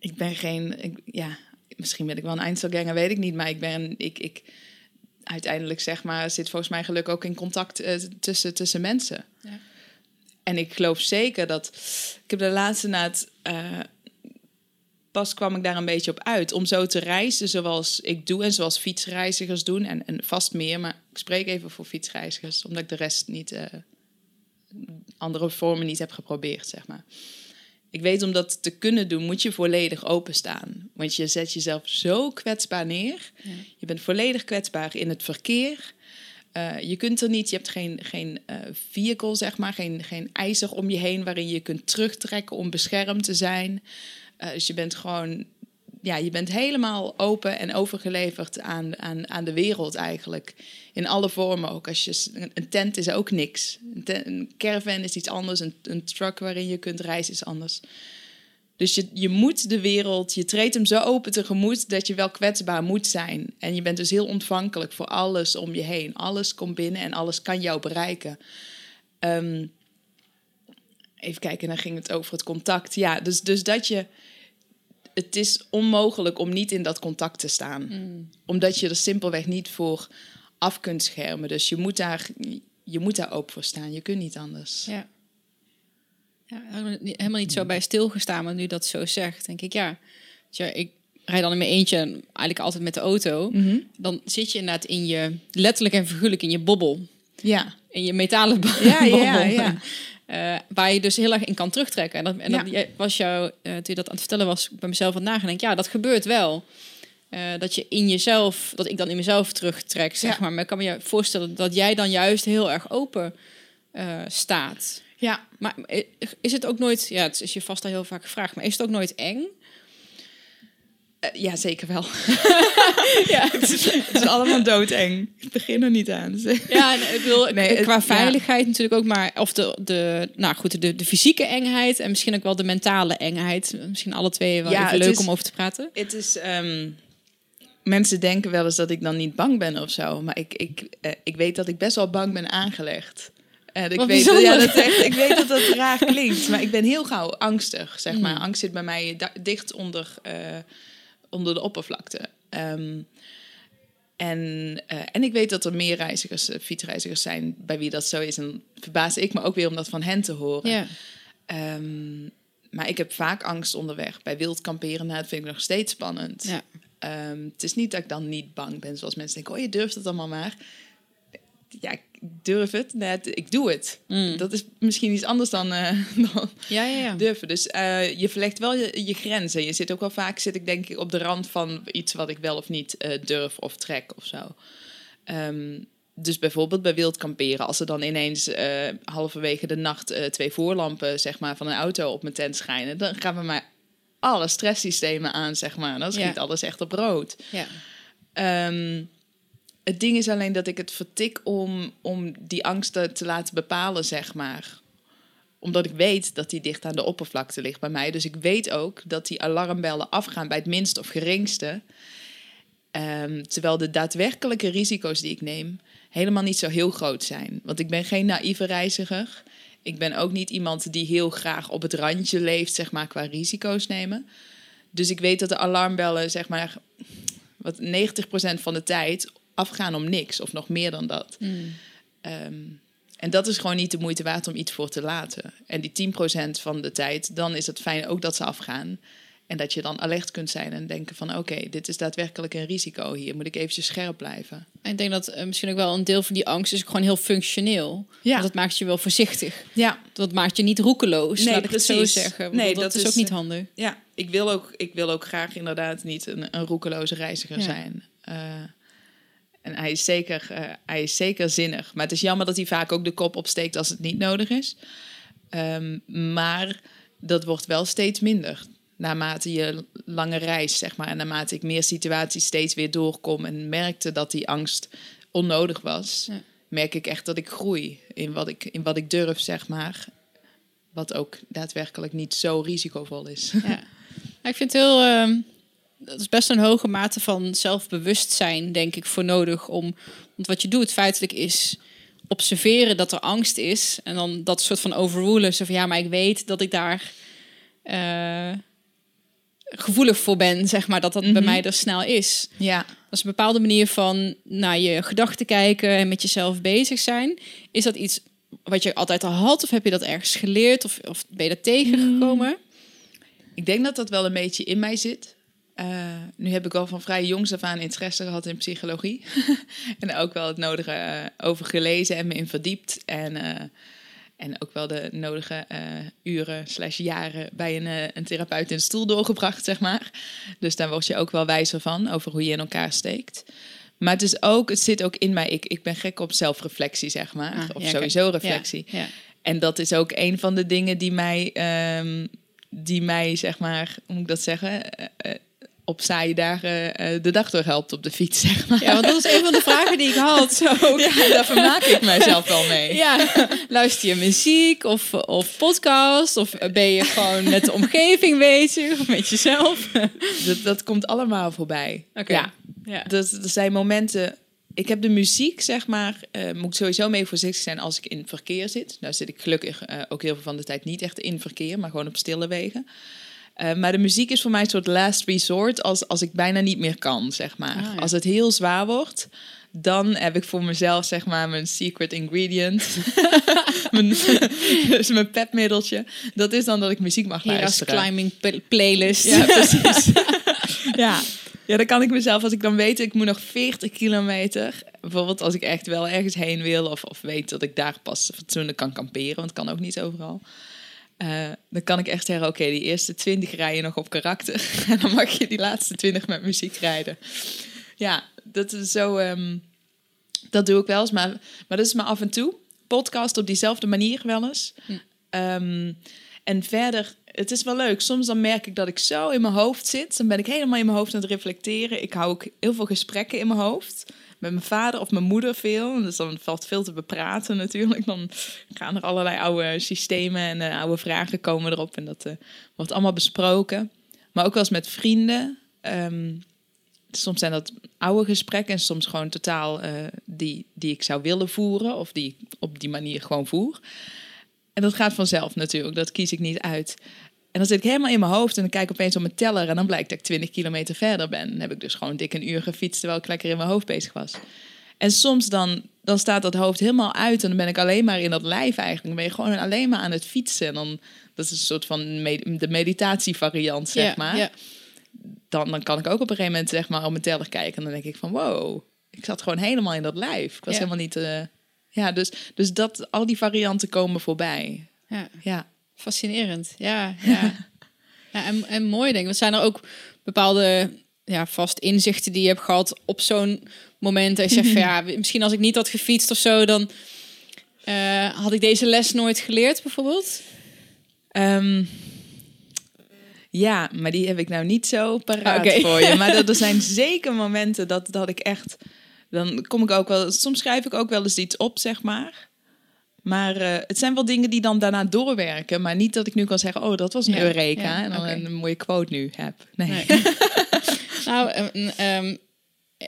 ik ben geen. Ik, ja, misschien ben ik wel een Einzelganger, weet ik niet. Maar ik ben. Ik, ik, uiteindelijk, zeg maar, zit volgens mij geluk ook in contact tussen, tussen mensen. Ja. En ik geloof zeker dat. Ik heb de laatste na het pas kwam ik daar een beetje op uit. Om zo te reizen zoals ik doe en zoals fietsreizigers doen. En, en vast meer, maar ik spreek even voor fietsreizigers. Omdat ik de rest niet, uh, andere vormen niet heb geprobeerd, zeg maar. Ik weet om dat te kunnen doen, moet je volledig openstaan. Want je zet jezelf zo kwetsbaar neer. Ja. Je bent volledig kwetsbaar in het verkeer. Eh, je kunt er niet, je hebt geen, geen eh vehicle, zeg maar, geen, geen ijzer om je heen waarin je kunt terugtrekken om beschermd te zijn. Eh, dus je bent gewoon, ja, je bent helemaal open en overgeleverd aan, aan, aan de wereld eigenlijk. In alle vormen ook. Als je, een- tent is ook niks. Een caravan is iets anders. Een, een truck waarin je kunt reizen is anders. Dus je, je moet de wereld, je treedt hem zo open tegemoet dat je wel kwetsbaar moet zijn. En je bent dus heel ontvankelijk voor alles om je heen. Alles komt binnen en alles kan jou bereiken. Ehm, even kijken, dan ging het over het contact. Ja, dus, dus dat je. Het is onmogelijk om niet in dat contact te staan. Omdat je er simpelweg niet voor af kunt schermen. Dus je moet daar, je moet daar open voor staan. Je kunt niet anders. Ja. ja helemaal niet- zo bij stilgestaan, maar nu dat zo zegt, denk ik, ja. Tja, ik rijd dan in mijn eentje, eigenlijk altijd met de auto. Mhm. Dan zit je inderdaad in je, letterlijk en figuurlijk in je bobbel. Ja, In je metalen Ja, ja, ja. Eh, waar je dus heel erg in kan terugtrekken. En, dat, en dat Ja. jij- was jou, eh, toen je dat aan het vertellen was, bij mezelf aan het nagedacht. Ja, dat gebeurt wel. Eh, dat je in jezelf, dat ik dan in mezelf terugtrek, zeg Ja. maar. Maar ik kan me je voorstellen dat jij dan juist heel erg open staat. ja. Maar is het ook nooit, ja, het is je vast al heel vaak gevraagd, maar is het ook nooit eng? Eh, ja, zeker wel. Ja, Het is allemaal doodeng. Ik begin er niet aan. ja en ik bedoel, Nee, het- qua ja. veiligheid natuurlijk ook, maar of de, de, nou goed, de, de fysieke engheid en misschien ook wel de mentale engheid. Misschien alle twee wel Ja, even leuk is- om over te praten. Het is. ehm, mensen denken wel eens dat ik dan niet bang ben of zo. Maar ik, ik, eh, ik weet dat ik best wel bang ben aangelegd. En ik, weet, ja, dat echt, ik weet dat dat raar klinkt. Maar ik ben heel gauw angstig, zeg maar. Mm. Angst zit bij mij dicht onder, eh, onder de oppervlakte. Ehm, en, eh, en ik weet dat er meer reizigers, eh, fietsreizigers zijn bij wie dat zo is. En verbaas ik me ook weer om dat van hen te horen. Ja. Ehm, maar ik heb vaak angst onderweg. Bij wild kamperen, nou, dat vind ik nog steeds spannend. Ja. Ehm, het is niet dat ik dan niet bang ben, zoals mensen denken: oh, je durft het allemaal maar. Ja, ik durf het. Nee, het- ik doe het. Mm. Dat is misschien iets anders dan, eh, dan Ja, ja, ja. durven. Dus eh, je verlegt wel je, je grenzen. Je zit ook wel vaak, zit ik denk ik, op de rand van iets wat ik wel of niet eh, durf of trek of zo. Ehm, dus bijvoorbeeld bij wild kamperen, als er dan ineens halverwege de nacht twee voorlampen zeg maar, van een auto op mijn tent schijnen, dan gaan we maar alle stresssystemen aan, zeg maar. Dan schiet alles echt op rood. ja. Ehm, het ding is alleen dat ik het vertik om, om die angsten te laten bepalen, zeg maar. Omdat ik weet dat die dicht aan de oppervlakte ligt bij mij. Dus ik weet ook dat die alarmbellen afgaan bij het minste of geringste. Ehm, terwijl de daadwerkelijke risico's die ik neem helemaal niet zo heel groot zijn. Want ik ben geen naïeve reiziger. Ik ben ook niet iemand die heel graag op het randje leeft, zeg maar, qua risico's nemen. Dus ik weet dat de alarmbellen, zeg maar, wat 90% van de tijd afgaan om niks of nog meer dan dat. Mm. Ehm, en dat is gewoon niet de moeite waard om iets voor te laten. En die 10% van de tijd, dan is het fijn ook dat ze afgaan. En dat je dan alert kunt zijn en denken van... oké, dit is daadwerkelijk een risico hier. Moet ik eventjes scherp blijven. En ik denk dat eh, misschien ook wel een deel van die angst is ook gewoon heel functioneel. Ja. Want dat maakt je wel voorzichtig. Ja, Dat maakt je niet roekeloos, Nee, laat ik het zo zeggen. Nee, dat, dat is ook niet handig. ja. Ik, wil ook, ik wil ook graag inderdaad niet een, een roekeloze reiziger Ja. zijn. Eh, en hij is, zeker, eh, hij is zeker zinnig. Maar het is jammer dat hij vaak ook de kop opsteekt als het niet nodig is. Ehm, maar dat wordt wel steeds minder. Naarmate je lange reis, zeg maar. En naarmate ik meer situaties steeds weer doorkom en merkte dat die angst onnodig was, Ja. merk ik echt dat ik groei in wat ik, in wat ik durf, zeg maar. Wat ook daadwerkelijk niet zo risicovol is. Ja. Ja, ik vind het heel. ehm, dat is best een hoge mate van zelfbewustzijn, denk ik, voor nodig om. Want wat je doet feitelijk is observeren dat er angst is. En dan dat soort van overrulen. Zo van ja, maar ik weet dat ik daar eh, gevoelig voor ben, zeg maar. Dat dat bij Mhm. mij er snel is. Ja, Dat is een bepaalde manier van naar je gedachten kijken en met jezelf bezig zijn. Is dat iets wat je altijd al had? Of heb je dat ergens geleerd? Of, of ben je dat tegengekomen? ik denk dat dat wel een beetje in mij zit. Eh, nu heb ik al van vrij jongs af aan interesse gehad in psychologie. en ook wel het nodige eh, over gelezen en me in verdiept. En, eh, En ook wel de nodige uren slash jaren bij een, een therapeut in de stoel doorgebracht, zeg maar. Dus daar word je ook wel wijzer van over hoe je in elkaar steekt. Maar het, is ook, het zit ook in mij. Ik, ik ben gek op zelfreflectie, zeg maar. Ah, of ja, sowieso kijk. reflectie. Ja, ja. En dat is ook een van de dingen die mij, ehm, die mij zeg maar, hoe moet ik dat zeggen, op saaie dagen eh, de dag door helpt op de fiets, zeg maar. Ja, want dat is een van de vragen die ik had. Zo. Ja, daar vermaak ik mijzelf wel mee. Ja, luister je muziek of, of podcast? Of ben je gewoon met de omgeving bezig of met jezelf? Dat, dat komt allemaal voorbij. Oké. Ja, Ja. dat, er zijn momenten. Ik heb de muziek, zeg maar, eh, moet ik sowieso mee voorzichtig zijn als ik in verkeer zit. Nou zit ik gelukkig eh, ook heel veel van de tijd niet echt in verkeer, maar gewoon op stille wegen. Eh, maar de muziek is voor mij een soort last resort als, als ik bijna niet meer kan, zeg maar. Ah, ja. Als het heel zwaar wordt, dan heb ik voor mezelf, zeg maar, mijn secret ingredient. mijn, dus mijn pepmiddeltje. Dat is dan dat ik muziek mag Hera's luisteren. climbing pl- playlist. Ja, precies. ja. ja, dan kan ik mezelf, als ik dan weet, ik moet nog 40 kilometer. Bijvoorbeeld als ik echt wel ergens heen wil, of, of weet dat ik daar pas fatsoenlijk kan kamperen, want het kan ook niet overal. Eh, dan kan ik echt zeggen, oké, die eerste 20 rij je nog op karakter. En dan mag je die laatste 20 met muziek rijden. Ja, dat is zo. ehm, dat doe ik wel eens, maar, maar dat is maar af en toe. Podcast op diezelfde manier wel eens. Hm. Ehm, en verder, het is wel leuk. Soms dan merk ik dat ik zo in mijn hoofd zit. Dan ben ik helemaal in mijn hoofd aan het reflecteren. Ik hou ook heel veel gesprekken in mijn hoofd. Met mijn vader of mijn moeder veel. Dus dan valt veel te bepraten natuurlijk. Dan gaan er allerlei oude systemen en eh, oude vragen komen erop. En dat eh, wordt allemaal besproken. Maar ook wel eens met vrienden. Ehm, soms zijn dat oude gesprekken en soms gewoon totaal eh, die, die ik zou willen voeren. Of die ik op die manier gewoon voer. En dat gaat vanzelf natuurlijk. Dat kies ik niet uit. En dan zit ik helemaal in mijn hoofd en dan kijk ik opeens op mijn teller en dan blijkt dat ik 20 kilometer verder ben. Dan heb ik dus gewoon dik een uur gefietst terwijl ik lekker in mijn hoofd bezig was. En soms dan, dan staat dat hoofd helemaal uit en dan ben ik alleen maar in dat lijf eigenlijk. Dan ben je gewoon alleen maar aan het fietsen. En dan, dat is een soort van me- de meditatievariant, zeg maar. Dan, dan kan ik ook op een gegeven moment zeg maar op mijn teller kijken en dan denk ik van wow, ik zat gewoon helemaal in dat lijf. Ik was helemaal niet... eh, ja, dus, dus dat, al die varianten komen voorbij. Ja. Ja. Fascinerend, ja. ja. ja en, en mooi denk ik. Want zijn er ook bepaalde ja, vast inzichten die je hebt gehad op zo'n moment? Dat je zegt van ja, misschien als ik niet had gefietst of zo, dan eh, had ik deze les nooit geleerd bijvoorbeeld. Ehm, ja, maar die heb ik nou niet zo paraat Oké. voor je. Maar er, er zijn zeker momenten dat, dat ik echt... Dan kom ik ook wel... Soms schrijf ik ook wel eens iets op, zeg maar. Maar eh, het zijn wel dingen die dan daarna doorwerken. Maar niet dat ik nu kan zeggen... Oh, dat was een Ja, Eureka. ja, en dan een mooie quote nu heb. Nee. Nee. nou, ehm, ehm,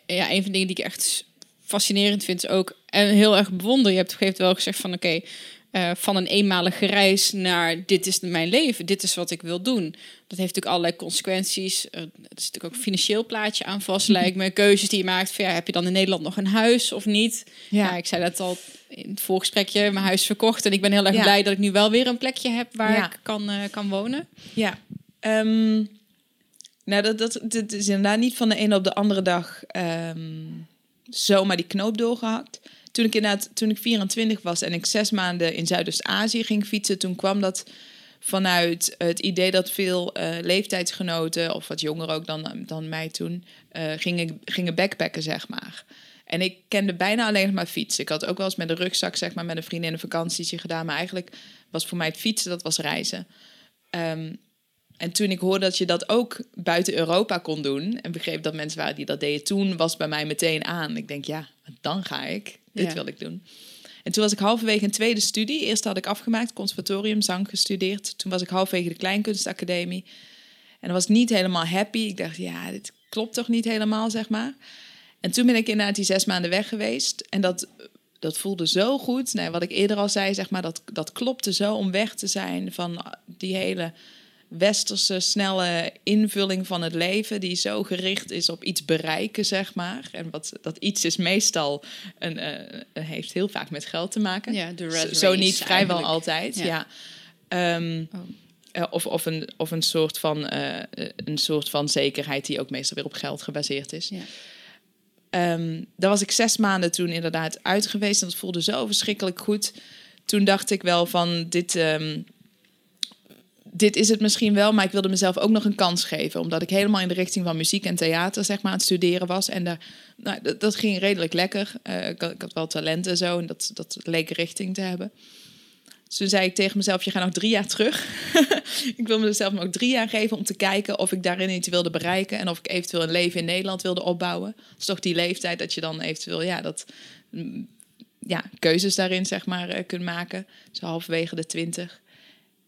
ja, een van de dingen die ik echt fascinerend vind is ook en heel erg bewonder. Je hebt op een gegeven moment wel gezegd van oké, eh, van een eenmalige reis naar dit is mijn leven, dit is wat ik wil doen. Dat heeft natuurlijk allerlei consequenties. Er is natuurlijk ook een financieel plaatje aan vast, lijkt me. Keuzes die je maakt. Van, ja, heb je dan in Nederland nog een huis of niet? Ja. Ja. ik zei dat al in het voorgesprekje, mijn huis verkocht. En ik ben heel erg Ja. blij dat ik nu wel weer een plekje heb waar Ja. ik kan, eh, kan wonen. Ja. Ehm, nou, dat, dat, dat is inderdaad niet van de ene op de andere dag ehm, zomaar die knoop doorgehakt. Toen ik inderdaad, toen ik 24 was en ik zes maanden in Zuidoost-Azië ging fietsen, toen kwam dat vanuit het idee dat veel eh, leeftijdsgenoten, of wat jonger ook dan, dan mij toen, eh, gingen, gingen backpacken, zeg maar. En ik kende bijna alleen maar fietsen. Ik had ook wel eens met een rugzak, zeg maar, met een vriendin een vakantietje gedaan. Maar eigenlijk was voor mij het fietsen, dat was reizen. Ehm, en toen ik hoorde dat je dat ook buiten Europa kon doen... en begreep dat mensen waren die dat deden toen... was bij mij meteen aan. Ik denk, ja, dan ga ik. Dit Ja. wil ik doen. En toen was ik halverwege een tweede studie. Eerst had ik afgemaakt, conservatorium, zang gestudeerd. Toen was ik halverwege de Kleinkunstacademie. En dan was ik niet helemaal happy. Ik dacht, ja, dit klopt toch niet helemaal, zeg maar. En toen ben ik inderdaad die zes maanden weg geweest. En dat, dat voelde zo goed. Nee, wat ik eerder al zei, zeg maar, dat, dat klopte zo om weg te zijn van die hele westerse, snelle invulling van het leven, die zo gericht is op iets bereiken, zeg maar. En wat dat iets is meestal een, eh, heeft heel vaak met geld te maken. Ja, de red Zo- niet vrijwel eigenlijk. altijd. Ja. Ja. Ehm, Oh. eh, of, of, een, of een, soort van, eh, eh, een soort van zekerheid die ook meestal weer op geld gebaseerd is. Ja. Ehm, daar was ik zes maanden toen inderdaad uit geweest en dat voelde zo verschrikkelijk goed. toen dacht ik wel van dit, ehm, dit is het misschien wel, maar ik wilde mezelf ook nog een kans geven. Omdat ik helemaal in de richting van muziek en theater zeg maar, aan het studeren was. En nou, dat, ging redelijk lekker. Eh, ik, had, wel talent en zo en dat, dat leek richting te hebben. Dus toen zei ik tegen mezelf, je gaat nog drie jaar terug. ik wil mezelf nog drie jaar geven om te kijken of ik daarin iets wilde bereiken. En of ik eventueel een leven in Nederland wilde opbouwen. Dat is toch die leeftijd dat je dan eventueel ja, dat, mm, ja, keuzes daarin zeg maar, uh, kunt maken. Zo halverwege de twintig.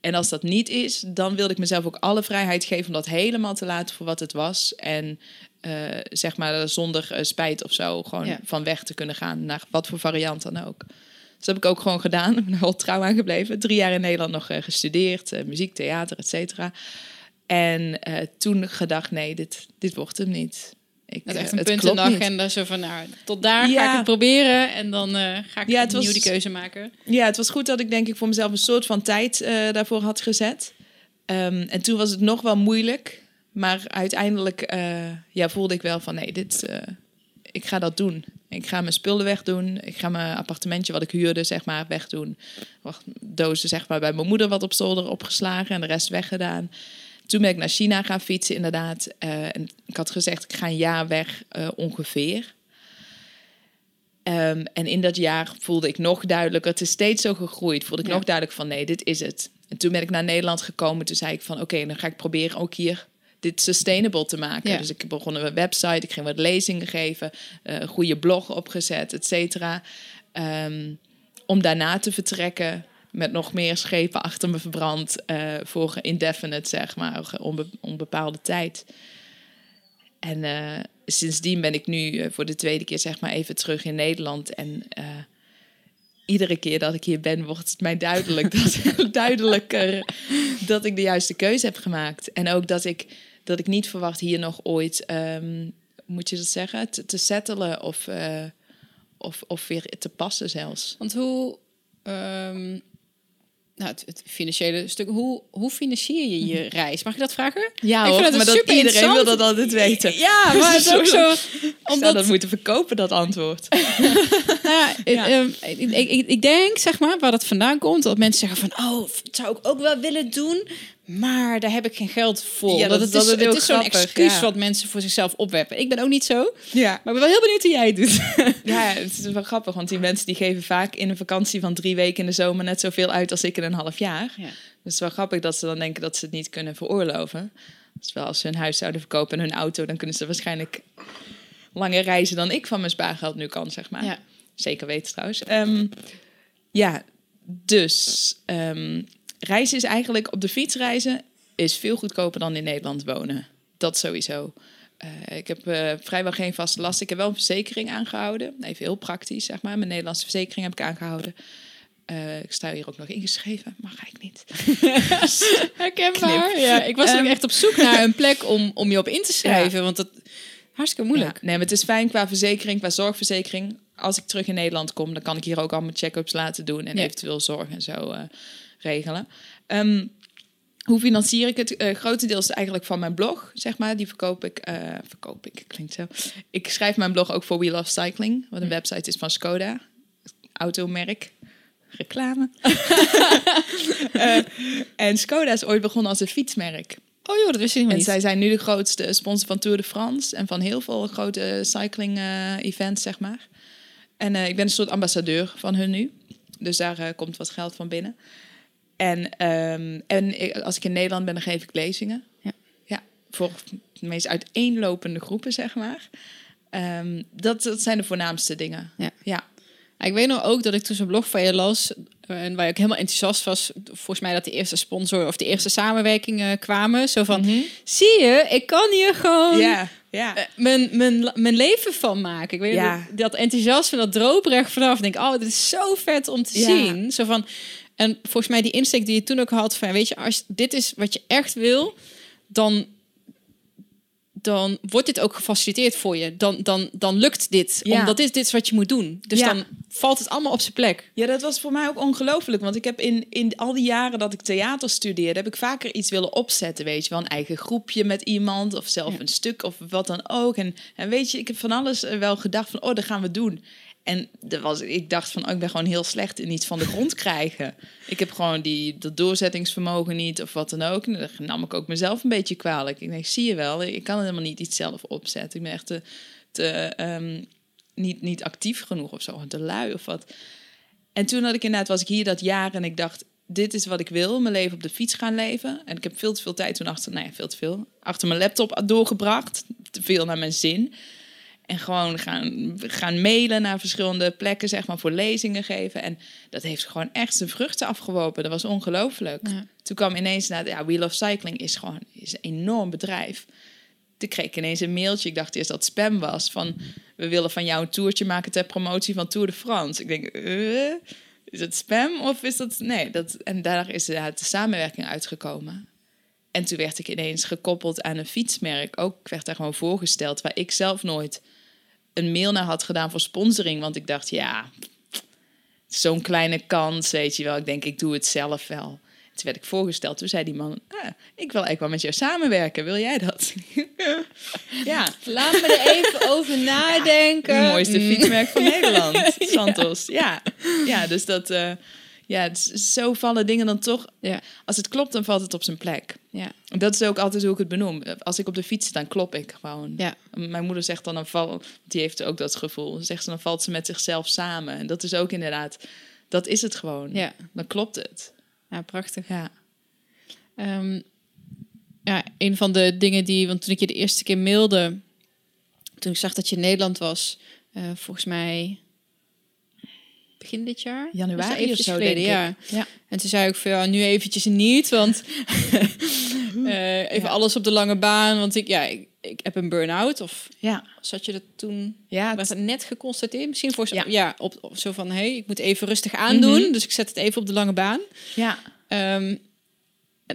En als dat niet is, dan wilde ik mezelf ook alle vrijheid geven om dat helemaal te laten voor wat het was. En uh, zeg maar zonder uh, spijt of zo gewoon Ja. van weg te kunnen gaan naar wat voor variant dan ook. Dus dat heb ik ook gewoon gedaan. Ik ben er wel trouw aan gebleven. Drie jaar in Nederland nog eh, gestudeerd. eh, muziek, theater, et cetera. En eh, toen gedacht, nee, dit, dit wordt hem niet. Ik, Dat eh, echt een het punt in de niet. agenda. Zo van, nou, tot daar ga ik het proberen. En dan eh, ga ik Ja, het opnieuw was- die keuze maken. Ja, het was goed dat ik denk ik voor mezelf een soort van tijd eh, daarvoor had gezet. Ehm, en toen was het nog wel moeilijk. Maar uiteindelijk eh, ja, voelde ik wel van nee, dit, eh, ik ga dat doen. Ik ga mijn spullen wegdoen. Ik ga mijn appartementje wat ik huurde, zeg maar, wegdoen. Wacht, dozen, zeg maar, bij mijn moeder wat op zolder opgeslagen en de rest weggedaan. Toen ben ik naar China gaan fietsen, inderdaad. Eh, en ik had gezegd, ik ga een jaar weg eh, ongeveer. Ehm, en in dat jaar voelde ik nog duidelijker, het is steeds zo gegroeid, voelde ik Ja. nog duidelijk van nee, dit is het. En toen ben ik naar Nederland gekomen, toen zei ik van oké, dan ga ik proberen ook hier dit sustainable te maken. Ja. Dus ik begon een website, ik ging wat lezingen geven, eh, een goede blog opgezet, et cetera. Ehm, om daarna te vertrekken met nog meer schepen achter me verbrand eh, voor indefinite, zeg maar, onbe- onbepaalde tijd. En eh, sindsdien ben ik nu eh, voor de tweede keer zeg maar even terug in Nederland. En iedere keer dat ik hier ben, wordt het mij duidelijk dat, duidelijker dat ik de juiste keuze heb gemaakt. En ook dat ik, dat ik niet verwacht hier nog ooit, ehm, moet je dat zeggen, te, te settelen of, of, of weer te passen zelfs. Want hoe... ehm, nou, het, het financiële stuk. Hoe, hoe financier je je reis? Mag ik dat vragen? Ja, Ik hoor, vind maar dat super iedereen wil dat altijd weten. Ja, maar het is ook zo... Ik zou Omdat, dat moeten verkopen, dat antwoord. nou, ja, ehm, ik, ik, ik denk, zeg maar, waar dat vandaan komt... dat mensen zeggen van... oh, dat zou ik ook wel willen doen... maar daar heb ik geen geld voor. Ja, dat- is, het is zo'n excuus ja. wat mensen voor zichzelf opwerpen. Ik ben ook niet zo, Ja. maar ik ben wel heel benieuwd hoe jij het doet. Ja, het is wel grappig, want die mensen die geven vaak in een vakantie van drie weken in de zomer net zoveel uit als ik in een half jaar. Ja. Dus het is wel grappig dat ze dan denken dat ze het niet kunnen veroorloven. Terwijl als ze hun huis zouden verkopen en hun auto, dan kunnen ze waarschijnlijk langer reizen dan ik van mijn spaargeld nu kan, zeg maar. Ja. Zeker weten trouwens. Ehm, ja, dus ehm, reizen is eigenlijk op de fiets reizen is veel goedkoper dan in Nederland wonen. Dat sowieso. Eh, ik heb eh, vrijwel geen vaste last. Ik heb wel een verzekering aangehouden. Even heel praktisch, zeg maar. Mijn Nederlandse verzekering heb ik aangehouden. Eh, ik sta hier ook nog ingeschreven, maar ga ik niet. Herkenbaar. Ja, ik was Ehm. ook echt op zoek naar een plek om, om je op in te schrijven. Want dat hartstikke moeilijk. Ja, nee, maar het is fijn qua verzekering, qua zorgverzekering. Als ik terug in Nederland kom, dan kan ik hier ook al mijn check-ups laten doen en Ja. eventueel zorg en zo regelen. Ehm, hoe financier ik het? Eh grotendeels eigenlijk van mijn blog, zeg maar. Die verkoop ik. eh, verkoop ik, klinkt zo. Ik schrijf mijn blog ook voor We Love Cycling, wat een website is van Skoda, automerk. Reclame. Eh, en Skoda is ooit begonnen als een fietsmerk. Oh joh, dat wist ik helemaal En niet. zij zijn nu de grootste sponsor van Tour de France en van heel veel grote cycling eh, events, zeg maar. En ik ben een soort ambassadeur van hun nu. Dus daar komt wat geld van binnen. En, ehm, en ik- als ik in Nederland ben, dan geef ik lezingen. Ja. ja voor de meest uiteenlopende groepen, zeg maar. Ehm, dat, dat zijn de voornaamste dingen. Ja. ja. Ik weet nog ook dat ik toen zo'n blog van je las... eh, en waar ik helemaal enthousiast was... volgens mij dat de eerste sponsor of de eerste samenwerkingen kwamen. Zo van, zie je, ik kan hier gewoon... Eh, Mijn, mijn, mijn leven van maken. Ik weet dat, dat enthousiasme, dat droperig vanaf. Ik denk, oh, dit is zo vet om te zien. Zo van, en volgens mij die insteek die je toen ook had van, weet je, als dit is wat je echt wil, dan, dan wordt dit ook gefaciliteerd voor je. Dan, dan, dan lukt dit, Ja. omdat dit, dit is wat je moet doen. Dus Ja. dan valt het allemaal op zijn plek. Ja, dat was voor mij ook ongelooflijk. Want ik heb in, in al die jaren dat ik theater studeerde, heb ik vaker iets willen opzetten. Weet je wel, een eigen groepje met iemand of zelf Ja. een stuk of wat dan ook. En, en weet je, ik heb van alles eh, wel gedacht van, oh, dat gaan we doen. En er was, ik dacht van, oh, ik ben gewoon heel slecht in iets van de grond krijgen. Ik heb gewoon die, dat doorzettingsvermogen niet of wat dan ook. En dan nam ik ook mezelf een beetje kwalijk. Ik denk, zie je wel, ik kan helemaal niet iets zelf opzetten. Ik ben echt te, te, ehm, niet, niet actief genoeg of zo, te lui of wat. En toen had ik inderdaad, was ik hier dat jaar en ik dacht, dit is wat ik wil, mijn leven op de fiets gaan leven. En ik heb veel te veel tijd toen achter, nee, veel te veel, achter mijn laptop doorgebracht. Te veel naar mijn zin. En gewoon gaan, gaan mailen naar verschillende plekken, zeg maar, voor lezingen geven. En dat heeft gewoon echt zijn vruchten afgeworpen. Dat was ongelooflijk. Toen kwam ineens naar, ja, Wheel of Cycling is gewoon is een enorm bedrijf. Toen kreeg ik ineens een mailtje. Ik dacht eerst dat het spam was. Van, we willen van jou een toertje maken ter promotie van Tour de France. Ik denk, uh, is het spam of is dat... Nee, dat, en daar is de samenwerking uitgekomen. En toen werd ik ineens gekoppeld aan een fietsmerk. Ook ik werd daar gewoon voorgesteld, waar ik zelf nooit een mail naar had gedaan voor sponsoring. Want ik dacht, ja, zo'n kleine kans, weet je wel. Ik denk, ik doe het zelf wel. Toen werd ik voorgesteld. Toen zei die man, ah, ik wil eigenlijk wel met jou samenwerken. Wil jij dat? ja. Laat me er even over nadenken. Ja, mooiste fietsmerk van Nederland, Santos. Ja, ja dus dat... Uh, ja, zo vallen dingen dan toch. Ja. Als het klopt, dan valt het op zijn plek. Ja. Dat is ook altijd hoe ik het benoem. Als ik op de fiets sta, dan klop ik gewoon. Ja. Mijn moeder zegt dan, dan val, die heeft ook dat gevoel. Zegt ze, dan valt ze met zichzelf samen. En dat is ook inderdaad, dat is het gewoon. Ja. Dan klopt het. Ja, prachtig. Ja. Um, ja, een van de dingen die, want toen ik je de eerste keer mailde, toen ik zag dat je in Nederland was, uh, volgens mij begin dit jaar. Januari of zo, geleden, ja. ja. En toen zei ik van ja, nu eventjes niet, want uh, even alles op de lange baan. Want ik, ja, ik, ik heb een burn-out. Of ja. zat je dat toen? Ja, was dat net geconstateerd? Misschien voor zo, ja. ja op, op, zo van hey, ik moet even rustig aandoen. Mhm. Dus ik zet het even op de lange baan. Ja. Um,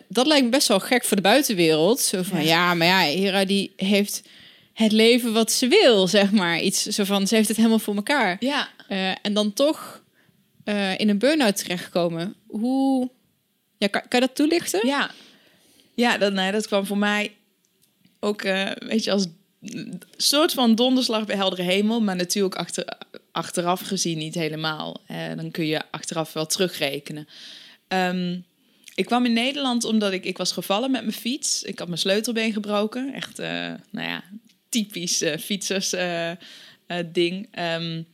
dat lijkt me best wel gek voor de buitenwereld. Zo van ja, maar ja, Hera die heeft het leven wat ze wil, zeg maar. Iets zo van ze heeft het helemaal voor elkaar. Ja. Uh, en dan toch uh, in een burn-out terechtkomen. Hoe ja, kan, kan je dat toelichten? Ja, ja dat, nee, dat kwam voor mij ook, uh, weet je, als soort van donderslag bij heldere hemel, maar natuurlijk achter, achteraf gezien niet helemaal. Uh, dan kun je achteraf wel terugrekenen. Um, ik kwam in Nederland omdat ik, ik was gevallen met mijn fiets. Ik had mijn sleutelbeen gebroken. Echt, nou ja, typisch uh, fietsers ding. Um,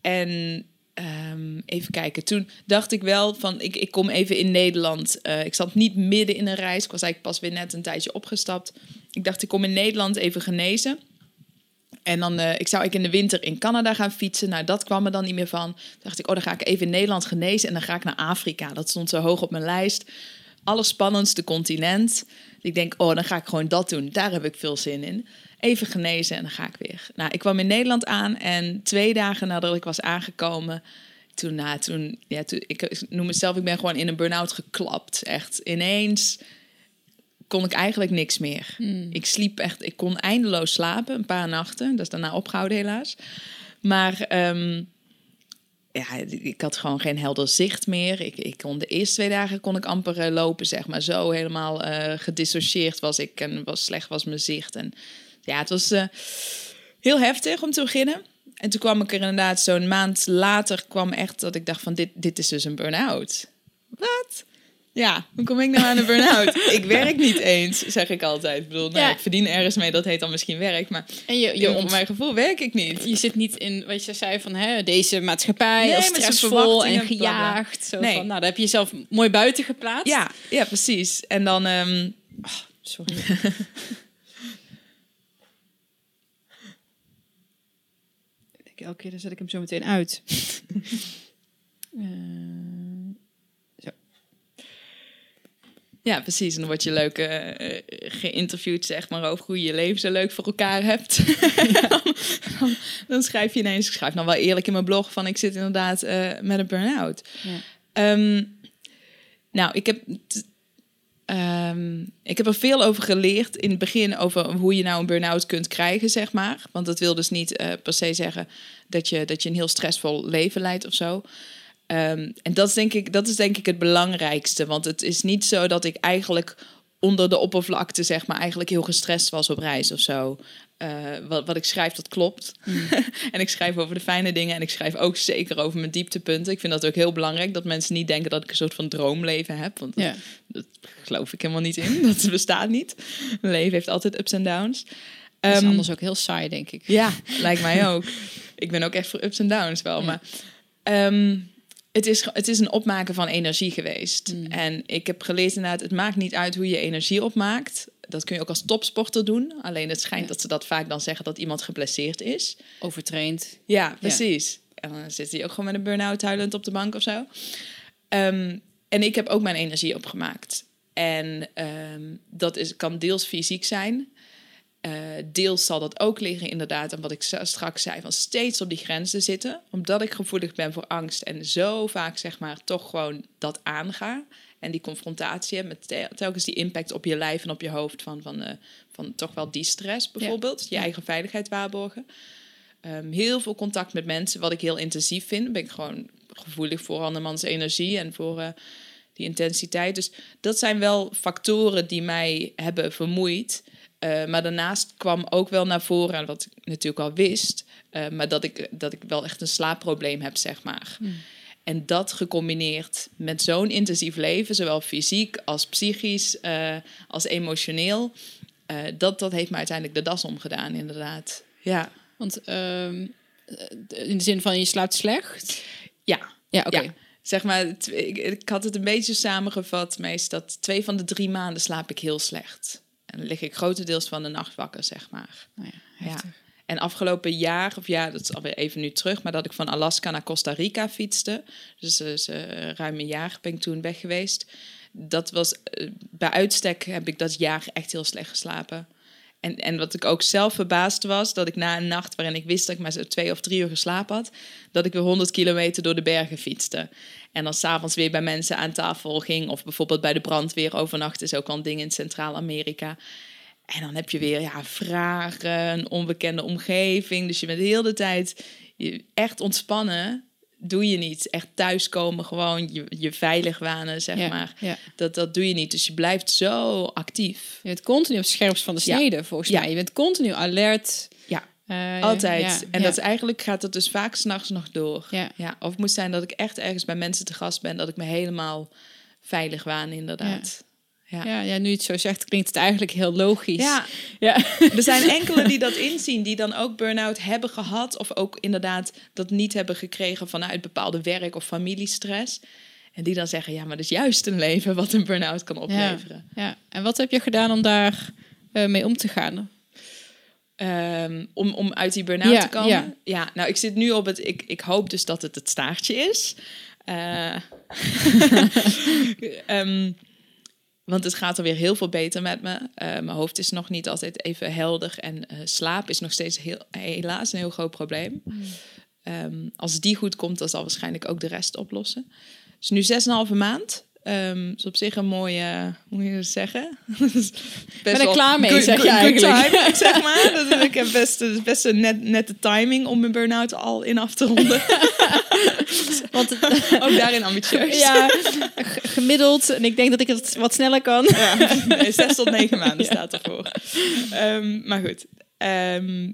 en Um, even kijken. Toen dacht ik wel van, ik, ik kom even in Nederland. Uh, ik zat niet midden in een reis. Ik was eigenlijk pas weer net een tijdje opgestapt. Ik dacht, ik kom in Nederland even genezen. En dan, uh, ik zou ik in de winter in Canada gaan fietsen. Nou, dat kwam er dan niet meer van. Toen dacht ik, oh, dan ga ik even in Nederland genezen. En dan ga ik naar Afrika. Dat stond zo hoog op mijn lijst. Allerspannendste continent. Ik denk, oh, dan ga ik gewoon dat doen. Daar heb ik veel zin in even genezen en dan ga ik weer. Nou, ik kwam in Nederland aan en twee dagen nadat ik was aangekomen, toen, nou, toen, ja, toen, ik noem mezelf, ik ben gewoon in een burn-out geklapt. Echt ineens kon ik eigenlijk niks meer. Hmm. Ik sliep echt, ik kon eindeloos slapen, een paar nachten. Dat is daarna opgehouden helaas. Maar um, ja, ik had gewoon geen helder zicht meer. Ik, ik kon de eerste twee dagen kon ik amper uh, lopen, zeg maar. Zo helemaal uh, gedissocieerd was ik en was slecht was mijn zicht. En ja, het was uh, heel heftig om te beginnen. En toen kwam ik er inderdaad zo'n maand later kwam echt dat ik dacht van dit, dit is dus een burn-out. Wat? Ja, hoe kom ik nou aan een burn-out? ik werk niet eens, zeg ik altijd. Ik bedoel, nou, ja. ik verdien ergens mee, dat heet dan misschien werk. Maar en je, je op mijn gevoel werk ik niet. Je zit niet in wat je zei van hè, deze maatschappij nee, stressvol en gejaagd. Zo nee. van, nou, daar heb je jezelf mooi buiten geplaatst. Ja, ja precies. En dan... Um... Oh, sorry. elke keer, dan zet ik hem zo meteen uit. uh, zo. Ja, precies. En dan word je leuk uh, geïnterviewd, zeg maar, over hoe je je leven zo leuk voor elkaar hebt. dan, dan, schrijf je ineens, ik schrijf dan wel eerlijk in mijn blog van ik zit inderdaad uh, met een burn-out. Ja. Um, nou, ik heb Um, ik heb er veel over geleerd in het begin over hoe je nou een burn-out kunt krijgen, zeg maar. Want dat wil dus niet uh, per se zeggen dat je, dat je een heel stressvol leven leidt of zo. Um, en dat is, denk ik, dat is denk ik het belangrijkste. Want het is niet zo dat ik eigenlijk onder de oppervlakte, zeg maar, eigenlijk heel gestrest was op reis of zo. Eh, wat, wat ik schrijf, dat klopt. en ik schrijf over de fijne dingen en ik schrijf ook zeker over mijn dieptepunten. Ik vind dat ook heel belangrijk, dat mensen niet denken dat ik een soort van droomleven heb. Want dat, Ja. dat geloof ik helemaal niet in. Dat bestaat niet. Mijn leven heeft altijd ups en downs. Dat is Ehm, anders ook heel saai, denk ik. ja, lijkt mij ook. Ik ben ook echt voor ups en downs wel. Ja. Maar ehm, het, is, het is een opmaken van energie geweest. Mm. En ik heb gelezen inderdaad, het maakt niet uit hoe je energie opmaakt. Dat kun je ook als topsporter doen. Alleen het schijnt Ja. dat ze dat vaak dan zeggen dat iemand geblesseerd is. Overtraind. Ja, precies. En dan zit hij ook gewoon met een burn-out huilend op de bank of zo. Ehm, en ik heb ook mijn energie opgemaakt. En ehm, dat is, kan deels fysiek zijn. Eh, deels zal dat ook liggen inderdaad aan wat ik straks zei... van steeds op die grenzen zitten. Omdat ik gevoelig ben voor angst... en zo vaak zeg maar toch gewoon dat aanga... en die confrontatie heb met tel- telkens die impact op je lijf en op je hoofd... van, van, eh, van toch wel die stress bijvoorbeeld. Je eigen veiligheid waarborgen. Ehm, heel veel contact met mensen, wat ik heel intensief vind. Ben ik gewoon gevoelig voor andermans energie en voor eh, die intensiteit. Dus dat zijn wel factoren die mij hebben vermoeid. Eh, maar daarnaast kwam ook wel naar voren, en wat ik natuurlijk al wist, eh, maar dat ik, dat ik wel echt een slaapprobleem heb, zeg maar. En dat gecombineerd met zo'n intensief leven, zowel fysiek als psychisch, eh, als emotioneel, dat, dat heeft me uiteindelijk de das omgedaan, inderdaad. Ja, Want ehm, eh, in de zin van je slaapt slecht. ja. Ja, oké. Ja. Zeg maar, ik, ik had het een beetje samengevat, meest dat twee van de drie maanden slaap ik heel slecht. En dan lig ik grotendeels van de nacht wakker, zeg maar. Nou ja. En afgelopen jaar, of ja, dat is alweer even nu terug, maar dat ik van Alaska naar Costa Rica fietste. Dus, dus eh, ruim een jaar ben ik toen weg geweest. Dat was, eh, bij uitstek heb ik dat jaar echt heel slecht geslapen. En, en wat ik ook zelf verbaasd was, dat ik na een nacht waarin ik wist dat ik maar zo twee of drie uur geslapen had, dat ik weer 100 kilometer door de bergen fietste. En dan s'avonds weer bij mensen aan tafel ging, of bijvoorbeeld bij de brandweer overnachten, is ook al een ding in Centraal-Amerika. En dan heb je weer ja, vragen, een onbekende omgeving. Dus je bent de hele tijd echt ontspannen. Doe je niet. Echt thuiskomen, gewoon je, je veilig wanen, zeg Ja, maar. ja. Dat, dat doe je niet. Dus je blijft zo actief. Je bent continu op het scherpst van de Ja. snede, volgens Ja. mij. Je bent continu alert. Ja, Eh, altijd. en dat is eigenlijk gaat het dus vaak s'nachts nog door. Ja. Ja, of het moet zijn dat ik echt ergens bij mensen te gast ben, dat ik me helemaal veilig waan, inderdaad. Ja. Ja, ja, nu je het zo zegt, klinkt het eigenlijk heel logisch. Ja, ja. er zijn enkele die dat inzien, die dan ook burn-out hebben gehad. Of ook inderdaad dat niet hebben gekregen vanuit bepaalde werk- of familiestress. En die dan zeggen, ja, maar dat is juist een leven wat een burn-out kan opleveren. ja. En wat heb je gedaan om daar eh, mee om te gaan? Ehm, om, om uit die burn-out Ja, te komen. ja. Ja. nou, ik zit nu op het... Ik, ik hoop dus dat het het staartje is. Eh, ehm, want het gaat er weer heel veel beter met me. Eh, mijn hoofd is nog niet altijd even helder. En eh, slaap is nog steeds heel, helaas een heel groot probleem. Ehm, als die goed komt, dan zal waarschijnlijk ook de rest oplossen. Dus nu 6,5 maand. Ehm is op zich een mooie, hoe moet je dat zeggen? Best Ben wel klaar mee, good- zeg je eigenlijk. timing, zeg maar. Dat is, ik heb best, best een net, nette timing om mijn burn-out al in af te ronden. Want Ook daarin ambitieus. ja, gemiddeld, en ik denk dat ik het wat sneller kan. Ja, nee, zes tot negen maanden staat ervoor. Ehm, maar goed. Ehm,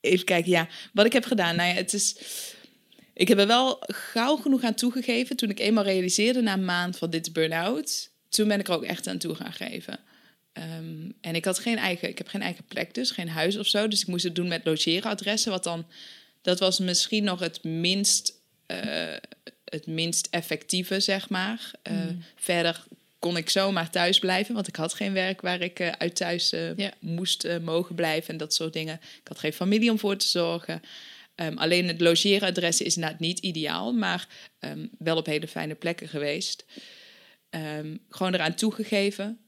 even kijken, ja. Wat ik heb gedaan, nou ja, het is... Ik heb er wel gauw genoeg aan toegegeven. Toen ik eenmaal realiseerde na een maand van dit burn-out... Toen ben ik er ook echt aan toe gaan geven. Ehm, en ik had geen eigen... Ik heb geen eigen plek dus, geen huis of zo. Dus ik moest het doen met logeeradressen. Wat dan... Dat was misschien nog het minst... eh, het minst effectieve, zeg maar. Eh, Verder kon ik zomaar thuis blijven, want ik had geen werk waar ik eh, uit thuis Ja. moest mogen blijven en dat soort dingen. Ik had geen familie om voor te zorgen. Ehm, alleen het logeeradres is inderdaad niet ideaal, maar ehm, wel op hele fijne plekken geweest. Ehm, gewoon eraan toegegeven.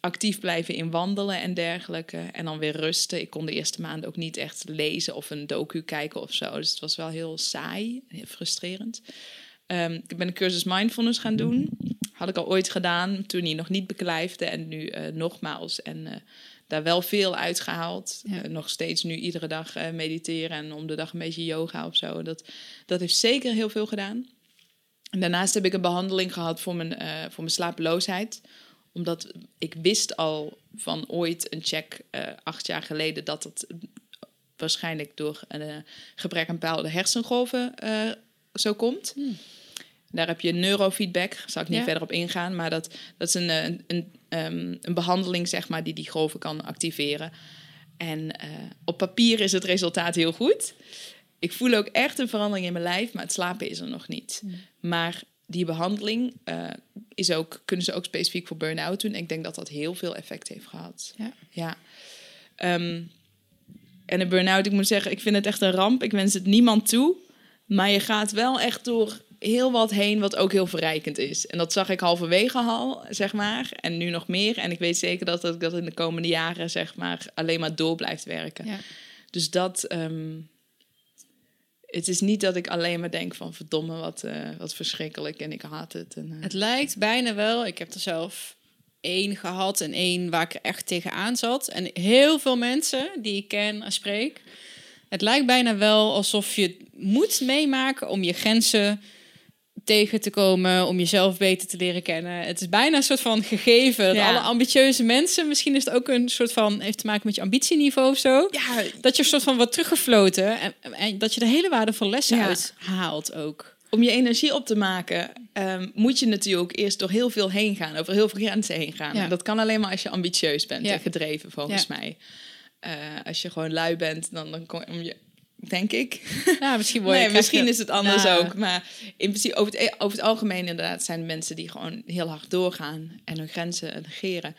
Actief blijven in wandelen en dergelijke. En dan weer rusten. Ik kon de eerste maanden ook niet echt lezen of een docu kijken of zo. Dus het was wel heel saai, heel frustrerend. Ik ben een cursus mindfulness gaan doen. Had ik al ooit gedaan toen hij nog niet beklijfde. En nu eh, nogmaals. En eh, daar wel veel uitgehaald. Ja. Eh, nog steeds nu iedere dag eh, mediteren en om de dag een beetje yoga of zo. Dat, dat heeft zeker heel veel gedaan. En daarnaast heb ik een behandeling gehad voor mijn, eh, voor mijn slapeloosheid. Omdat ik wist al van ooit een check acht jaar geleden dat het waarschijnlijk door een gebrek aan bepaalde hersengolven zo komt. Daar heb je neurofeedback, daar zal ik niet Ja. verder op ingaan, maar dat, dat is een, eh, een, een, ehm, een behandeling zeg maar, die die golven kan activeren. En eh, op papier is het resultaat heel goed. Ik voel ook echt een verandering in mijn lijf, maar het slapen is er nog niet. Maar die behandeling eh, is ook, kunnen ze ook specifiek voor burn-out doen. Ik denk dat dat heel veel effect heeft gehad. Ja. ja. Ehm, en een burn-out, ik moet zeggen, ik vind het echt een ramp. Ik wens het niemand toe. Maar je gaat wel echt door heel wat heen, wat ook heel verrijkend is. En dat zag ik halverwege al, zeg maar. En nu nog meer. En ik weet zeker dat ik dat in de komende jaren, zeg maar, alleen maar door blijft werken. Ja. Dus dat. ehm, het is niet dat ik alleen maar denk van verdomme, wat, eh, wat verschrikkelijk en ik haat het. En, eh, Het lijkt bijna wel, ik heb er zelf één gehad en één waar ik echt tegenaan zat. En heel veel mensen die ik ken en spreek. Het lijkt bijna wel alsof je moet meemaken om je grenzen tegen te komen, om jezelf beter te leren kennen. Het is bijna een soort van gegeven. dat Ja. Alle ambitieuze mensen, misschien is het ook een soort van, heeft te maken met je ambitieniveau of zo. ja, Dat je een soort van wordt teruggefloten en, en dat je er hele waardevolle lessen Ja. uit haalt ook. om je energie op te maken, ehm, moet je natuurlijk eerst door heel veel heen gaan, over heel veel grenzen heen gaan. Ja. En dat kan alleen maar als je ambitieus bent Ja. en gedreven, volgens mij. Eh, als je gewoon lui bent, dan, dan kom je, denk ik. Ja, misschien Nee, misschien is het anders ook. Maar in principe, over het, over het algemeen inderdaad zijn er mensen die gewoon heel hard doorgaan en hun grenzen negeren.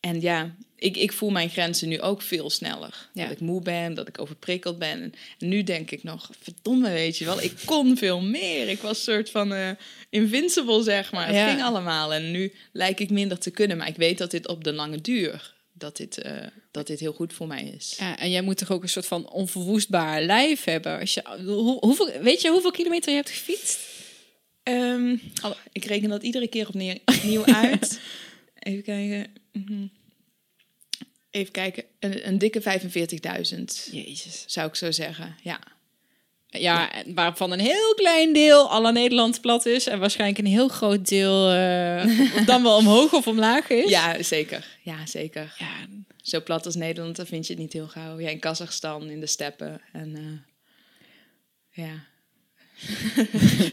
En ja, ik, ik voel mijn grenzen nu ook veel sneller. Ja. Dat ik moe ben, dat ik overprikkeld ben. En, nu denk ik nog, verdomme weet je wel, ik kon veel meer. Ik was een soort van eh, invincible, zeg maar. Het ging allemaal. En nu lijk ik minder te kunnen. Maar ik weet dat dit op de lange duur, dat dit, eh, dat dit heel goed voor mij is. Ja, en jij moet toch ook een soort van onverwoestbaar lijf hebben. Als je, hoe, hoeveel, weet je hoeveel kilometer je hebt gefietst? Ehm, ik reken dat iedere keer opnieuw, opnieuw uit. Even kijken. Mhm. Even kijken. Een, een dikke 45.000, Jezus. zou ik zo zeggen. Ja. Ja, waarvan een heel klein deel alle Nederland plat is. En waarschijnlijk een heel groot deel eh, dan wel omhoog of omlaag is. ja, zeker. Ja, zeker. Ja, Zo plat als Nederland, dan vind je het niet heel gauw. Ja, in Kazachstan, in de steppen. En eh, ja.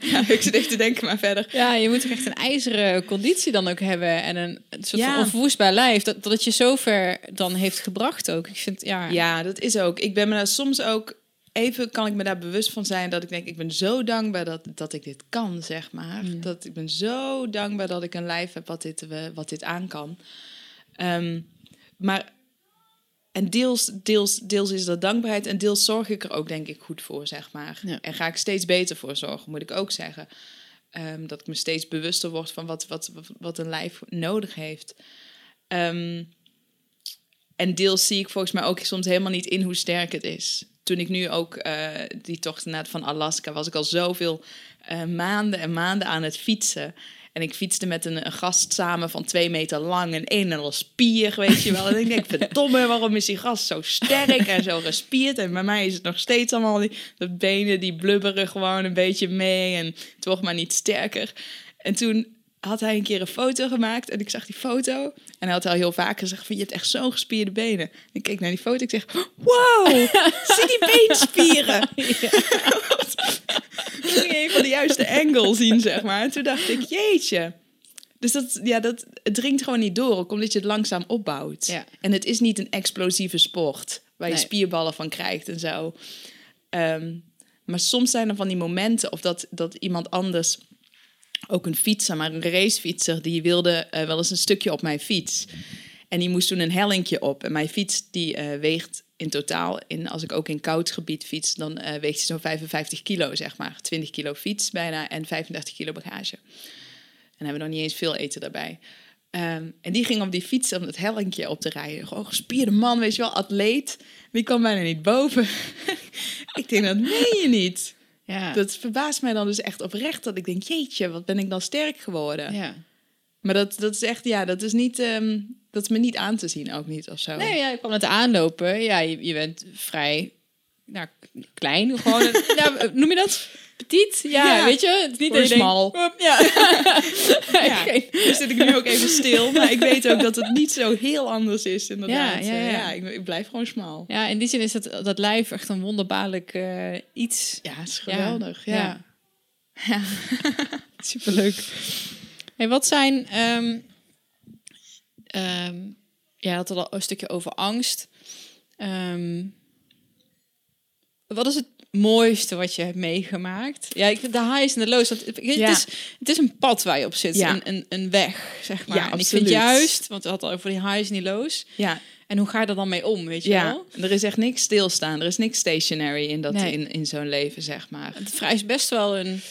ja, ik zit even te denken, maar verder. ja, je moet toch echt een ijzeren conditie dan ook hebben. En een, een soort Ja. van onverwoestbaar lijf. Dat, dat het je zover dan heeft gebracht ook. Ik vind, ja... Ja, dat is ook. Ik ben me daar soms ook even kan ik me daar bewust van zijn dat ik denk, ik ben zo dankbaar dat, dat ik dit kan, zeg maar. Dat ik ben zo dankbaar dat ik een lijf heb wat dit, eh, wat dit aan kan. Ehm, maar en deels, deels, deels is dat dankbaarheid en deels zorg ik er ook denk ik goed voor, zeg maar. Ja. En ga ik steeds beter voor zorgen, moet ik ook zeggen. Ehm, dat ik me steeds bewuster word van wat, wat, wat, wat een lijf nodig heeft. Ehm, en deels zie ik volgens mij ook soms helemaal niet in hoe sterk het is. Toen ik nu ook eh, die tocht naar van Alaska was ik al zoveel eh, maanden en maanden aan het fietsen. En ik fietste met een, een gast samen van twee meter lang en een en al spier, weet je wel. En ik denk, verdomme, waarom is die gast zo sterk en zo gespierd? En bij mij is het nog steeds allemaal die de benen die blubberen gewoon een beetje mee en wordt maar niet sterker. En toen had hij een keer een foto gemaakt en ik zag die foto. En hij had al heel vaak gezegd van, je hebt echt zo'n gespierde benen. Ik keek naar die foto ik zeg, wow, zie die beenspieren. Ik ging even de juiste angle zien, zeg maar. En toen dacht ik, jeetje. Dus dat, ja, dat, het dringt gewoon niet door, ook omdat je het langzaam opbouwt. Ja. En het is niet een explosieve sport, waar je Nee. spierballen van krijgt en zo. Ehm, maar soms zijn er van die momenten, of dat, dat iemand anders, ook een fietser, maar een racefietser, die wilde eh, wel eens een stukje op mijn fiets. En die moest toen een hellinkje op. En mijn fiets die eh, weegt in totaal, in, als ik ook in koud gebied fiets, dan eh, weegt hij zo'n 55 kilo, zeg maar. 20 kilo fiets bijna en 35 kilo bagage. En hebben we nog niet eens veel eten daarbij. Ehm, en die ging op die fiets om het hellinkje op te rijden. Gewoon gespierde man, weet je wel, atleet. Die kwam bijna niet boven. ik denk, dat meen je niet. Ja. Dat verbaast mij dan dus echt oprecht. Dat ik denk, jeetje, wat ben ik dan sterk geworden. ja. Maar dat, dat is echt, ja, dat is niet, ehm, dat is me niet aan te zien ook niet of zo. Nee, ja, ik kwam net aanlopen. Ja, je, je bent vrij nou, klein, gewoon, een- nou, noem je dat? Petit? Ja, Ja. weet je? Het is niet denkt, smal. "Hup, ja. Ja. Zit ik nu ook even stil, maar ik weet ook dat het niet zo heel anders is inderdaad. Ja, ja, ja. Eh, ik, ik blijf gewoon smal. Ja, in die zin is dat, dat lijf echt een wonderbaarlijk eh, iets. Ja, het is geweldig. Ja. Ja. Superleuk. Hey, wat zijn... ehm ehm ja, had al een stukje over angst. Ehm, wat is het mooiste wat je hebt meegemaakt? Ja, ik, de highs en de lows. Want het, Ja. is, het is een pad waar je op zit. Ja. Een, een, een weg, zeg maar. Ja, en ik absoluut. vind juist, want we hadden al over die highs en die lows. ja. En hoe ga je er dan mee om, weet je Ja, wel? er is echt niks stilstaan. Er is niks stationary in, dat, Nee. in, in zo'n leven, zeg maar. Het vereist best wel een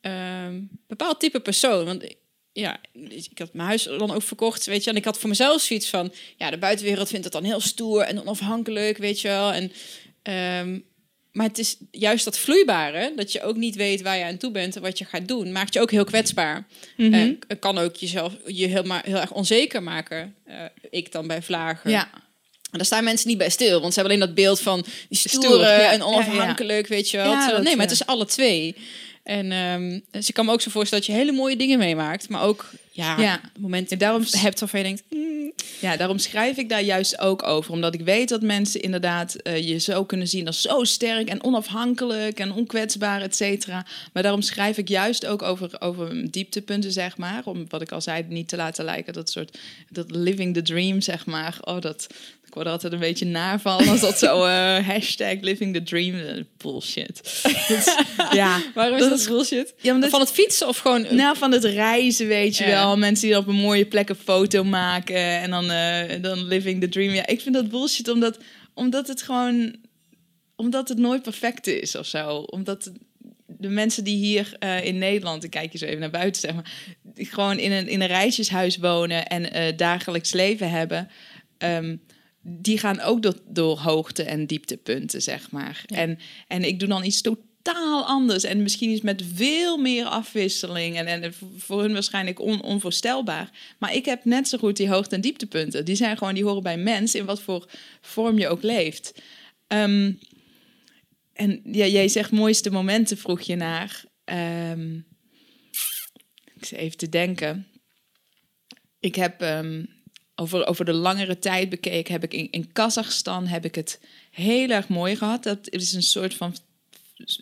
ehm, bepaald type persoon. Want ja, ik had mijn huis dan ook verkocht, weet je. En ik had voor mezelf zoiets van... Ja, de buitenwereld vindt het dan heel stoer en onafhankelijk, weet je wel. En, ehm, maar het is juist dat vloeibare, dat je ook niet weet waar je aan toe bent en wat je gaat doen, maakt je ook heel kwetsbaar. En het kan ook jezelf je helemaal heel erg onzeker maken. Eh, ik dan bij vlagen. Ja, En daar staan mensen niet bij stil, want ze hebben alleen dat beeld van die stoere Stoer, ja. en onafhankelijk, weet je wel. Terwijl- nee, maar het is alle twee. En ehm, dus ik kan me ook zo voorstellen dat je hele mooie dingen meemaakt, maar ook ja, Ja. momenten En daarom- hebt waarvan je denkt, mm, Ja, daarom schrijf ik daar juist ook over. Omdat ik weet dat mensen inderdaad eh, je zo kunnen zien als zo sterk en onafhankelijk en onkwetsbaar, et cetera. Maar daarom schrijf ik juist ook over, over dieptepunten, zeg maar. Om wat ik al zei, niet te laten lijken. Dat soort, dat living the dream, zeg maar. Oh, dat, ik word er altijd een beetje naar van. Als dat zo eh, hashtag living the dream. eh, bullshit. Is- ja, waarom is Dat bullshit? ja, Van het fietsen of gewoon... nou, van het reizen, weet je Ja. Wel. Mensen die op een mooie plek een foto maken en dan, eh, dan living the dream. Ja, ik vind dat bullshit, omdat, omdat het gewoon... Omdat het nooit perfect is of zo. Omdat de mensen die hier eh, in Nederland, ik kijk je zo even naar buiten, zeg maar... Die gewoon in een, in een rijtjeshuis wonen en eh, dagelijks leven hebben... ehm, die gaan ook door, door hoogte- en dieptepunten, zeg maar. Ja. En, en ik doe dan iets totaal anders. En misschien is met veel meer afwisseling. En, en voor hun waarschijnlijk on, onvoorstelbaar. Maar ik heb net zo goed die hoogte- en dieptepunten. Die zijn gewoon, die horen bij mens, in wat voor vorm je ook leeft. Ehm, en ja, jij zegt mooiste momenten, vroeg je naar. Ehm, ik zit even te denken. Ik heb ehm, over, over de langere tijd bekeken, heb ik in, in Kazachstan heb ik het heel erg mooi gehad. Dat is een soort van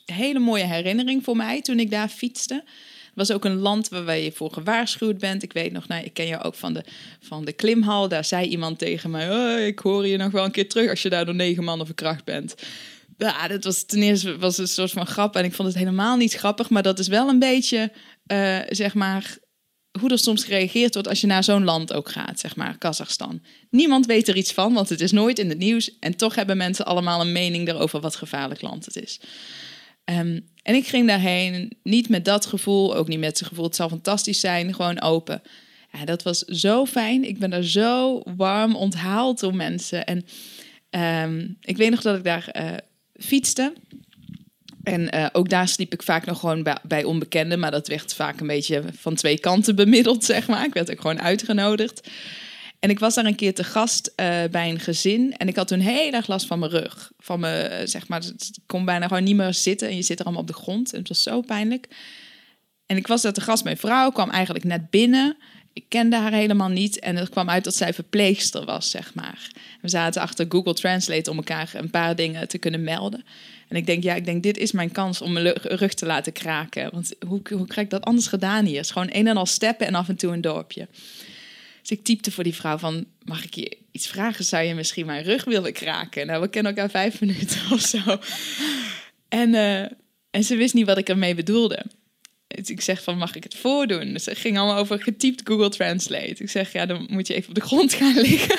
hele mooie herinnering voor mij toen ik daar fietste. Was ook een land waar je voor gewaarschuwd bent. Ik weet nog, nou, ik ken je ook van de, van de klimhal. Daar zei iemand tegen mij: oh, Ik hoor je nog wel een keer terug als je daar door negen mannen verkracht bent. Ja, dat was ten eerste was een soort van grap. En ik vond het helemaal niet grappig. Maar dat is wel een beetje, eh, zeg maar, hoe er soms gereageerd wordt als je naar zo'n land ook gaat, zeg maar, Kazachstan. Niemand weet er iets van, want het is nooit in het nieuws. En toch hebben mensen allemaal een mening erover wat gevaarlijk land het is. Ehm, en ik ging daarheen niet met dat gevoel, ook niet met het gevoel het zal fantastisch zijn, gewoon open. Ja, dat was zo fijn. Ik ben daar zo warm onthaald door mensen. En ehm, ik weet nog dat ik daar eh, fietste. En eh, ook daar sliep ik vaak nog gewoon bij, bij onbekenden. Maar dat werd vaak een beetje van twee kanten bemiddeld, zeg maar. Ik werd ook gewoon uitgenodigd. En ik was daar een keer te gast eh, bij een gezin. En ik had toen heel erg last van mijn rug. Van mijn, eh, zeg maar, ik kon bijna gewoon niet meer zitten. En je zit er allemaal op de grond. En het was zo pijnlijk. En ik was daar te gast. Mijn vrouw kwam eigenlijk net binnen. Ik kende haar helemaal niet. En het kwam uit dat zij verpleegster was, zeg maar. We zaten achter Google Translate om elkaar een paar dingen te kunnen melden. En ik denk, ja, ik denk, dit is mijn kans om mijn rug te laten kraken. Want hoe, hoe krijg ik dat anders gedaan hier? Het is gewoon een en al steppen en af en toe een dorpje. Dus ik typte voor die vrouw van, mag ik je iets vragen? Zou je misschien mijn rug willen kraken? Nou, we kennen elkaar vijf minuten of zo. En, eh, en ze wist niet wat ik ermee bedoelde. Dus ik zeg van, mag ik het voordoen? Dus het ging allemaal over getypt Google Translate. Ik zeg, ja, dan moet je even op de grond gaan liggen.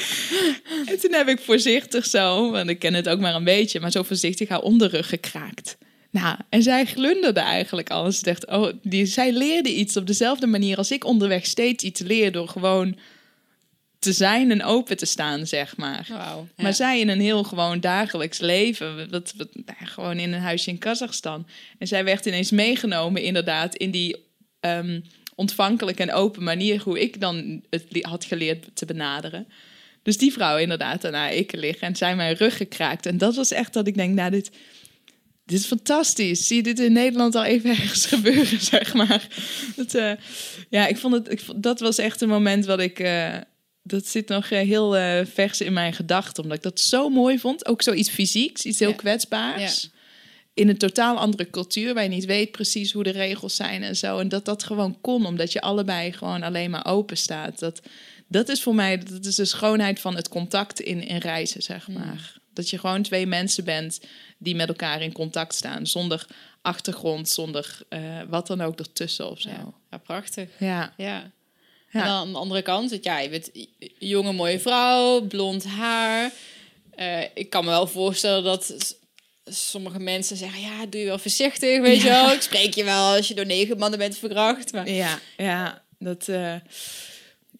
en toen heb ik voorzichtig zo, want ik ken het ook maar een beetje, maar zo voorzichtig haar onderrug gekraakt. Nou, en zij glunderde eigenlijk al. En ze dacht, oh, die, zij leerde iets op dezelfde manier als ik onderweg steeds iets leer door gewoon te zijn en open te staan, zeg maar. Maar zij in een heel gewoon dagelijks leven, wat, wat, nou ja, gewoon in een huisje in Kazachstan. En zij werd ineens meegenomen, inderdaad, in die ehm, ontvankelijke en open manier hoe ik dan het had geleerd te benaderen. Dus die vrouw inderdaad daarna ik liggen en zij mijn rug gekraakt. En dat was echt dat ik denk, nou dit, dit is fantastisch. Zie je dit in Nederland al even ergens gebeuren, zeg maar. Dat, eh, ja, ik vond het, ik vond, dat was echt een moment wat ik... Uh, dat zit nog uh, heel vers in mijn gedachten, omdat ik dat zo mooi vond. Ook zoiets fysieks, iets heel ja. kwetsbaars. Ja in een totaal andere cultuur, waar je niet weet precies hoe de regels zijn en zo. En dat dat gewoon kon, omdat je allebei gewoon alleen maar open staat. Dat, dat is voor mij, dat is de schoonheid van het contact in, in reizen, zeg maar. Dat je gewoon twee mensen bent die met elkaar in contact staan, zonder achtergrond, zonder uh, wat dan ook ertussen of zo. Ja, ja prachtig. Ja. ja. En dan aan de andere kant, dat ja, je bent jonge mooie vrouw, blond haar. Uh, ik kan me wel voorstellen dat sommige mensen zeggen, ja, doe je wel voorzichtig, weet je wel. Ik spreek je wel als je door negen mannen bent verkracht. Maar... Ja, ja, dat uh,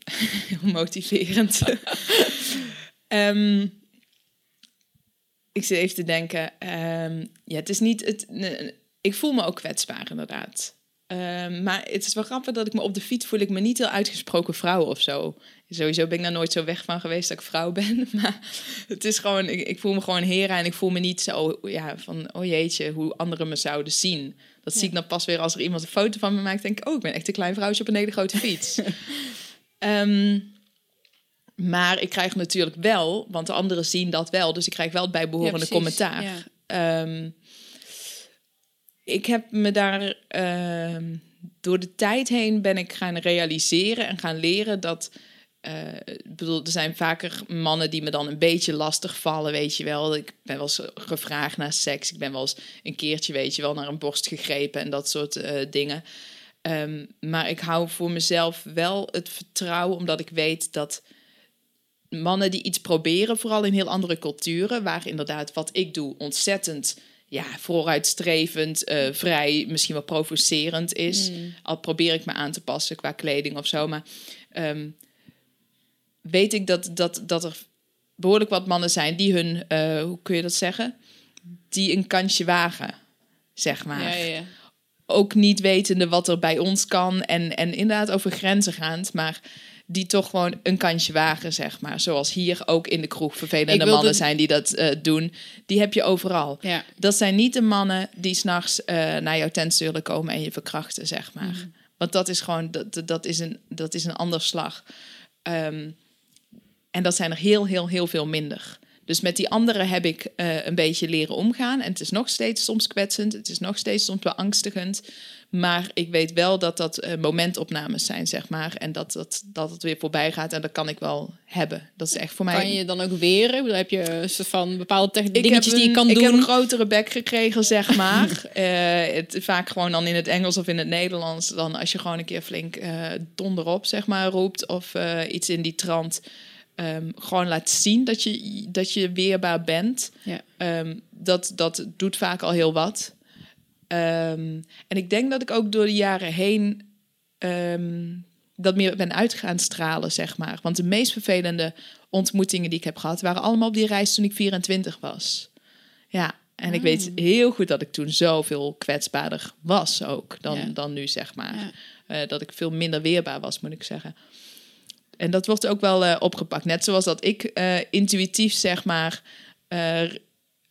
heel motiverend. um, ik zit even te denken, um, ja, het is niet het. ik voel me ook kwetsbaar, inderdaad. Um, maar het is wel grappig dat ik me op de fiets voel ik me niet heel uitgesproken vrouw of zo. Sowieso ben ik daar nooit zo weg van geweest dat ik vrouw ben. Maar het is gewoon, ik, ik voel me gewoon heren en ik voel me niet zo ja, van, oh jeetje, hoe anderen me zouden zien. Dat zie ik dan pas weer als er iemand een foto van me maakt. Denk ik, oh, ik ben echt een klein vrouwtje op een hele grote fiets. um, maar ik krijg natuurlijk wel, want de anderen zien dat wel. Dus ik krijg wel het bijbehorende ja, commentaar. Ja. Um, ik heb me daar uh, door de tijd heen ben ik gaan realiseren en gaan leren dat. Uh, bedoel, er zijn vaker mannen die me dan een beetje lastig vallen, weet je wel. Ik ben wel eens gevraagd naar seks. Ik ben wel eens een keertje, weet je wel, naar een borst gegrepen en dat soort uh, dingen. Um, maar ik hou voor mezelf wel het vertrouwen, omdat ik weet dat mannen die iets proberen, vooral in heel andere culturen, waar inderdaad wat ik doe ontzettend ja, vooruitstrevend, uh, vrij, misschien wel provocerend is. Mm. Al probeer ik me aan te passen qua kleding of zo. Maar um, weet ik dat, dat, dat er behoorlijk wat mannen zijn die hun, uh, hoe kun je dat zeggen? Die een kansje wagen, zeg maar. Ja, ja, ja. Ook niet wetende wat er bij ons kan en, en inderdaad over grenzen gaand. Maar die toch gewoon een kansje wagen, zeg maar. Zoals hier ook in de kroeg vervelende mannen zijn die dat uh, doen. Die heb je overal. Ja. Dat zijn niet de mannen die s'nachts uh, naar jouw tent zullen komen en je verkrachten, zeg maar. Mm. Want dat is gewoon, dat, dat, is, een, dat is een ander slag. Um, en dat zijn er heel, heel, heel veel minder. Dus met die anderen heb ik uh, een beetje leren omgaan. En het is nog steeds soms kwetsend. Het is nog steeds soms beangstigend. Maar ik weet wel dat dat uh, momentopnames zijn, zeg maar. En dat, dat, dat het weer voorbij gaat. En dat kan ik wel hebben. Dat is echt voor mij... Kan je dan ook weren? Dan heb je een soort van bepaalde dingetjes die je kan ik doen? Ik heb een grotere bek gekregen, zeg maar. uh, het, vaak gewoon dan in het Engels of in het Nederlands. Dan als je gewoon een keer flink uh, donderop, zeg maar, roept. Of iets in die trant. Um, gewoon laat zien dat je, dat je weerbaar bent. Ja. Um, dat, dat doet vaak al heel wat. Um, en ik denk dat ik ook door de jaren heen dat meer ben uitgaan stralen, zeg maar. Want de meest vervelende ontmoetingen die ik heb gehad... waren allemaal op die reis toen ik 24 was. Ja, en ik weet ah. heel goed dat ik toen zoveel kwetsbaarder was ook dan, ja. dan nu, zeg maar. Ja. Uh, dat ik veel minder weerbaar was, moet ik zeggen. En dat wordt ook wel uh, opgepakt. Net zoals dat ik uh, intuïtief, zeg maar,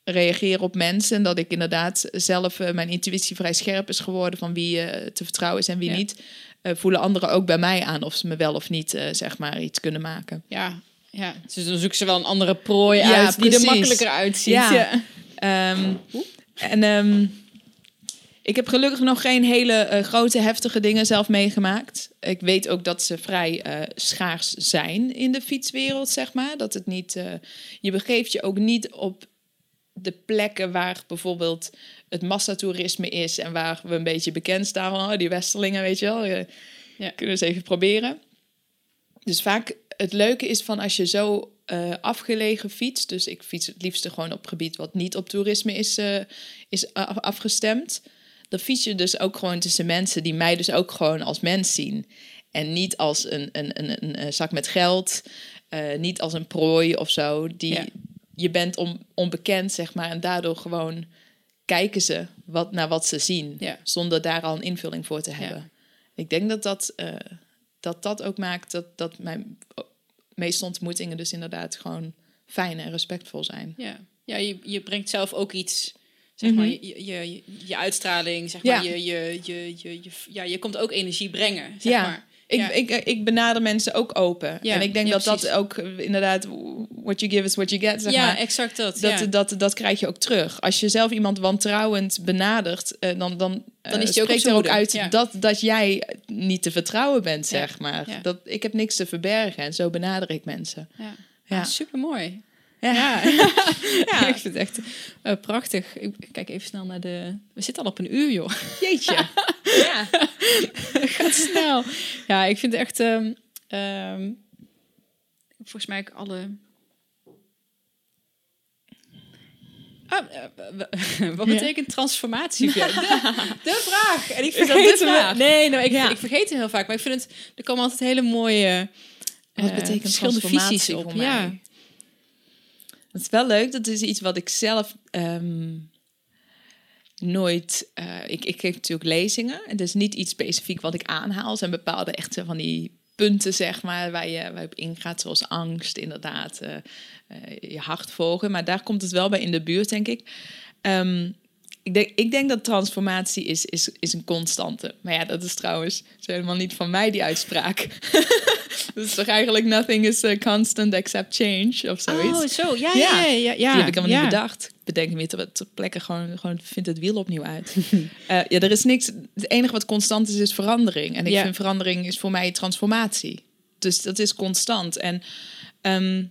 uh, reageer op mensen. Dat ik inderdaad zelf mijn intuïtie vrij scherp is geworden van wie te vertrouwen is en wie ja. niet. voelen anderen ook bij mij aan of ze me wel of niet, zeg maar, iets kunnen maken. Ja, ja. Dus dan zoeken ze wel een andere prooi ja, uit die er makkelijker uitziet. Ja. ja. Um, en um, ik heb gelukkig nog geen hele uh, grote, heftige dingen zelf meegemaakt. Ik weet ook dat ze vrij uh, schaars zijn in de fietswereld, zeg maar. Dat het niet, uh, je begeeft je ook niet op de plekken waar bijvoorbeeld het massatoerisme is en waar we een beetje bekend staan van oh, die Westerlingen, weet je wel. ja. Kunnen we eens even proberen. Dus vaak het leuke is van als je zo uh, afgelegen fietst, dus ik fiets het liefste gewoon op gebied wat niet op toerisme is, uh, is afgestemd dan fiets je dus ook gewoon tussen mensen die mij dus ook gewoon als mens zien. En niet als een, een, een, een, een zak met geld, uh, niet als een prooi of zo. Die, ja. Je bent on, onbekend, zeg maar, en daardoor gewoon kijken ze wat, naar wat ze zien, ja. zonder daar al een invulling voor te hebben. Ja. Ik denk dat dat, uh, dat dat ook maakt dat, dat mijn meeste ontmoetingen dus inderdaad gewoon fijn en respectvol zijn. Ja, ja je, je brengt zelf ook iets, zeg maar, Mhm. je, je, je, je uitstraling, zeg maar, je, je, je, je, je, ja, je komt ook energie brengen, zeg Ja. maar. Ik, Ja. ik, ik benader mensen ook open. Ja, En ik denk ja, dat dat ook eh, inderdaad, what you give is what you get, zeg ja, maar. exact dat. Dat, dat, dat krijg je ook terug. Als je zelf iemand wantrouwend benadert, eh, dan, dan, eh, Dan is die ook spreekt er ook uit dat, dat jij niet te vertrouwen bent, zeg maar. Dat, ik heb niks te verbergen en zo benader ik mensen. ja. Ja. Ah, super mooi. Ja. Ja, ja. ik vind het echt eh, prachtig. Ik kijk even snel naar de. We zitten al op een uur, joh. Jeetje. ja. Gaat snel. Ja, ik vind het echt. ehm, ehm, volgens mij ook alle. Ah, eh, wat betekent transformatie? De, de vraag. En ik dat vergeet de vraag? Nee, nou, ik, Ja. ik vergeet het heel vaak. Maar ik vind het. Er komen altijd hele mooie. Wat eh, betekent verschillende transformatie visies op. voor mij? Het is wel leuk. Dat is iets wat ik zelf ehm, nooit... eh, ik, ik geef natuurlijk lezingen. Het is niet iets specifiek wat ik aanhaal. Het zijn bepaalde echte van die punten, zeg maar, waar je, waar je op ingaat. Zoals angst, inderdaad. eh, eh, je hart volgen. Maar daar komt het wel bij in de buurt, denk ik. Ehm, ik, denk, ik denk dat transformatie is, is, is een constante. Maar ja, dat is trouwens is helemaal niet van mij, die uitspraak. dat is toch eigenlijk nothing is a constant except change, of zoiets. Oh, zo. Ja, Ja. ja, ja. ja, Die heb ik helemaal ja. niet bedacht. Ik bedenk hem weer ter, ter plekke gewoon, gewoon vind het wiel opnieuw uit. Eh, ja, er is niks. Het enige wat constant is, is verandering. En ik Ja. vind verandering is voor mij transformatie. Dus dat is constant. En ehm,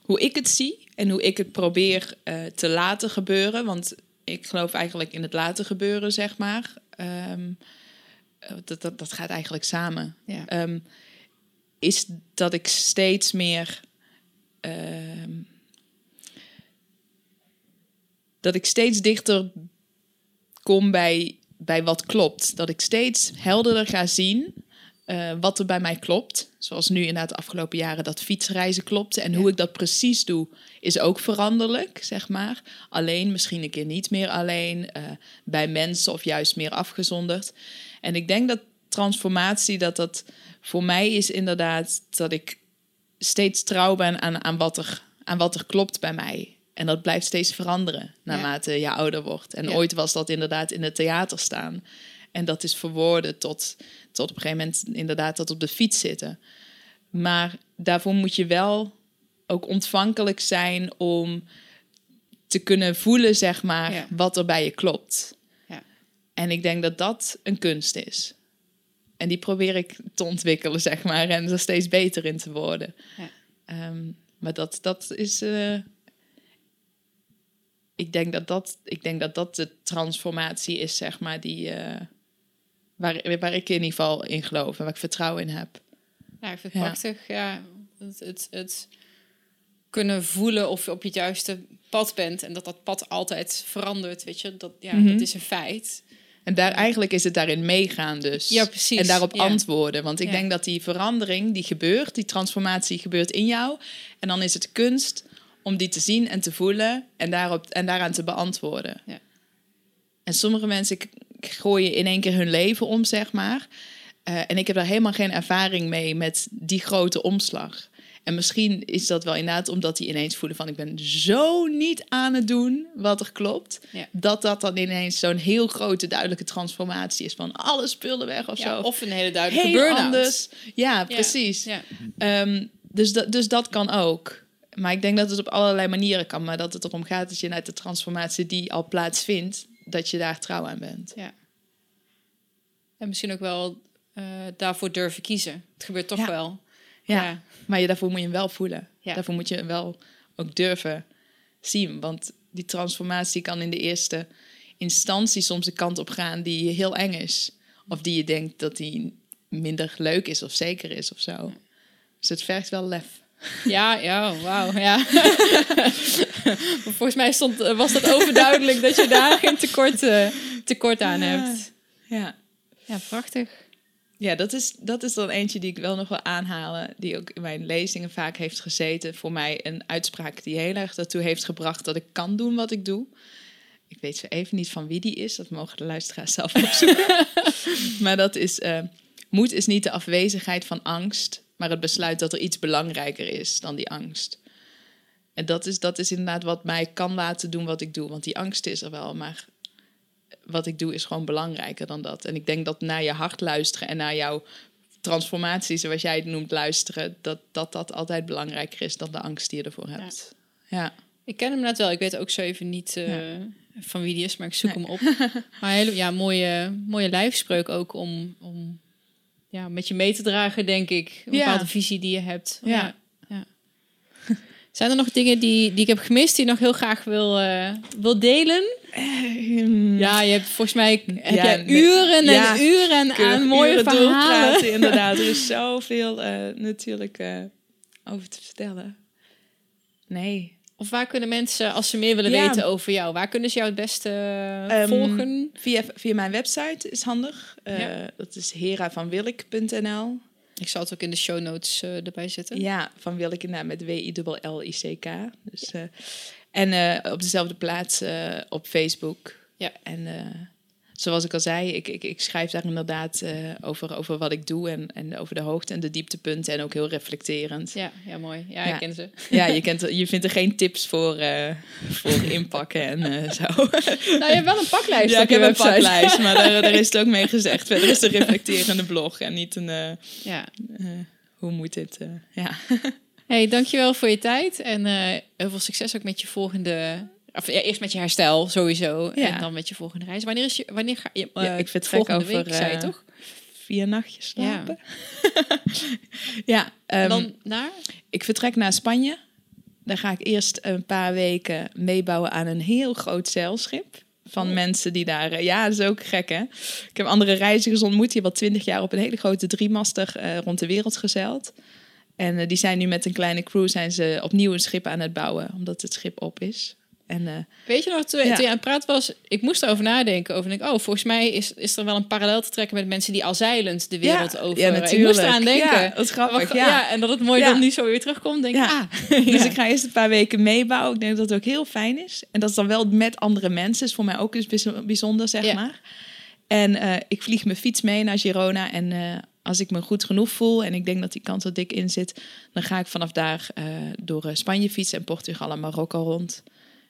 hoe ik het zie en hoe ik het probeer eh, te laten gebeuren, want ik geloof eigenlijk in het laten gebeuren, zeg maar. Ehm, eh, dat, dat, dat gaat eigenlijk samen. Ja. Ehm, is dat ik steeds meer. ehm, dat ik steeds dichter kom bij, bij wat klopt. Dat ik steeds helderder ga zien eh, wat er bij mij klopt. Zoals nu inderdaad de afgelopen jaren dat fietsreizen klopt. En hoe ik dat precies doe, is ook veranderlijk, zeg maar. Alleen, misschien een keer niet meer alleen. eh, bij mensen of juist meer afgezonderd. En ik denk dat transformatie, dat dat voor mij is inderdaad dat ik steeds trouw ben aan, aan, wat, er, aan wat er klopt bij mij. En dat blijft steeds veranderen naarmate je ouder wordt. En Ja. ooit was dat inderdaad in het theater staan. En dat is verwoorden tot, tot op een gegeven moment inderdaad dat op de fiets zitten. Maar daarvoor moet je wel ook ontvankelijk zijn om te kunnen voelen, zeg maar, Ja. wat er bij je klopt. Ja. En ik denk dat dat een kunst is. En die probeer ik te ontwikkelen, zeg maar, en er steeds beter in te worden. Ja. Ehm, maar dat, dat is. eh, ik, denk dat dat, ik denk dat dat de transformatie is, zeg maar, die. eh, waar, waar ik in ieder geval in geloof en waar ik vertrouwen in heb. Ja, ik vind het Ja. prachtig. Ja, het, het, het kunnen voelen of je op het juiste pad bent en dat dat pad altijd verandert, weet je, dat, ja, Mhm. dat is een feit. En daar, eigenlijk is het daarin meegaan dus. Ja, precies. En daarop Ja. antwoorden. Want ik Ja. denk dat die verandering die gebeurt, die transformatie gebeurt in jou. En dan is het kunst om die te zien en te voelen en, daarop, en daaraan te beantwoorden. Ja. En sommige mensen gooien in één keer hun leven om, zeg maar. Eh, en ik heb daar helemaal geen ervaring mee met die grote omslag. En misschien is dat wel inderdaad omdat die ineens voelen van... ik ben zo niet aan het doen wat er klopt. Ja. Dat dat dan ineens zo'n heel grote duidelijke transformatie is... van alle spullen weg of Ja, zo. of een hele duidelijke burn-out. anders. Ja, precies. Ja. Ehm, dus, dat, dus dat kan ook. Maar ik denk dat het op allerlei manieren kan. Maar dat het erom gaat dat je uit de transformatie die al plaatsvindt... dat je daar trouw aan bent. Ja. En misschien ook wel eh, daarvoor durven kiezen. Het gebeurt toch Ja. wel. Ja. Ja. Maar je, daarvoor moet je hem wel voelen. Ja. Daarvoor moet je hem wel ook durven zien. Want die transformatie kan in de eerste instantie soms een kant op gaan die heel eng is. Of die je denkt dat die minder leuk is of zeker is of zo. Dus het vergt wel lef. Ja, ja, wauw, ja. Volgens mij stond, was dat overduidelijk dat je daar geen tekort, eh, tekort aan hebt. Ja. Ja, prachtig. Ja, dat is, dat is dan eentje die ik wel nog wil aanhalen. Die ook in mijn lezingen vaak heeft gezeten. Voor mij een uitspraak die heel erg daartoe heeft gebracht dat ik kan doen wat ik doe. Ik weet zo even niet van wie die is. Dat mogen de luisteraars zelf opzoeken. maar dat is... eh, moed is niet de afwezigheid van angst. Maar het besluit dat er iets belangrijker is dan die angst. En dat is, dat is inderdaad wat mij kan laten doen wat ik doe. Want die angst is er wel, maar wat ik doe is gewoon belangrijker dan dat. En ik denk dat naar je hart luisteren en naar jouw transformatie, zoals jij het noemt, luisteren, dat dat, dat altijd belangrijker is dan de angst die je ervoor hebt. Ja. Ik ken hem net wel. Ik weet ook zo even niet uh, van wie die is, maar ik zoek hem op. Maar hele, ja, mooie, mooie lijfspreuk ook om, om ja, met je mee te dragen, denk ik. Een Ja. bepaalde visie die je hebt. Ja. Ja. Zijn er nog dingen die, die ik heb gemist die je nog heel graag wil, eh, wil delen? Ja, je hebt volgens mij heb Ja, jij uren en Ja, uren aan mooie uren verhalen. inderdaad. Er is zoveel eh, natuurlijk eh, over te vertellen. Nee. Of waar kunnen mensen, als ze meer willen Ja. weten over jou, waar kunnen ze jou het beste eh, Ehm, volgen? Via, via mijn website is handig. Eh, Ja. Dat is heravanwillik.nl. Ik zal het ook in de show notes eh, erbij zetten. Ja, van inderdaad met W-I-L-L-I-C-K. Dus, en op dezelfde plaats op Facebook. Ja. En zoals ik al zei, ik, ik, ik schrijf daar inderdaad eh, over, over wat ik doe en, en over de hoogte en de dieptepunten en ook heel reflecterend. Ja, ja mooi. Ja, Ja. ik ken ze. Ja, je, kent, je vindt er geen tips voor, eh, voor inpakken en eh, zo. Nou, je hebt wel een paklijst Ja, ik heb een paklijst, maar daar, daar is het ook mee gezegd. Verder is het een reflecterende blog en niet een... Ja. hoe moet dit? ja. Hey, dankjewel voor je tijd en heel veel succes ook met je volgende... Of, ja, eerst met je herstel sowieso Ja. en dan met je volgende reis. Wanneer, is je, wanneer ga je... eh, Ja, ik vertrek volgende over, week, zei je eh, toch? Vier nachtjes Ja. slapen. Ja, En ehm, dan naar? ik vertrek naar Spanje. Daar ga ik eerst een paar weken meebouwen aan een heel groot zeilschip. Van Oh. mensen die daar... eh, Ja, dat is ook gek, hè? Ik heb andere reizigers ontmoet. Die hebben al twintig jaar op een hele grote driemaster eh, rond de wereld gezeild. En die zijn nu met een kleine crew zijn ze opnieuw een schip aan het bouwen. Omdat het schip op is. En eh, Weet je nog, toen, Ja. toen je aan het praten was, ik moest erover nadenken. Over, denk, ik, oh, volgens mij is, is er wel een parallel te trekken met mensen die al zeilend de wereld ja, over. Ja, ik natuurlijk. moest eraan denken. Ja, dat is grappig. Ja. ja. en dat het mooi dan nu zo weer terugkomt. Denk ik, Ja. ah. Dus ik ga eerst een paar weken meebouwen. Ik denk dat het ook heel fijn is. En dat is dan wel met andere mensen. is voor mij ook eens bijz- bijzonder, zeg maar. En eh, ik vlieg mijn fiets mee naar Girona. En eh, als ik me goed genoeg voel en ik denk dat die kans er dik in zit, dan ga ik vanaf daar door Spanje fietsen en Portugal en Marokko rond.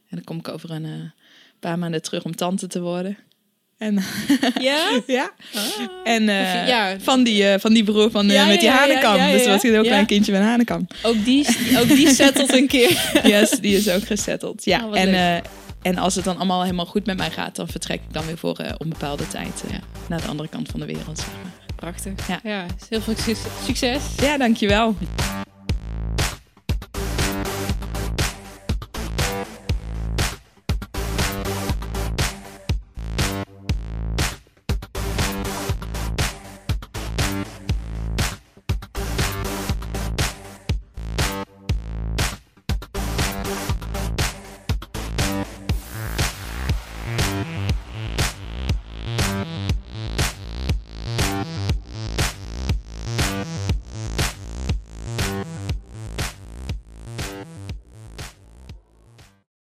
En dan kom ik over een eh, paar maanden terug om tante te worden. En Ja? ja, Ah. en eh, ja. van, die, eh, van die broer van, Ja, met die hanenkam. ja, Dus was een heel klein kindje met een hanenkam. Ook die, ook die settelt een keer. Yes, die is ook gesetteld. Ja, Oh, en, en als het dan allemaal helemaal goed met mij gaat, dan vertrek ik dan weer voor onbepaalde tijd naar de andere kant van de wereld. Zeg maar. Prachtig. Ja. Ja, heel veel succes- succes. Ja, dankjewel.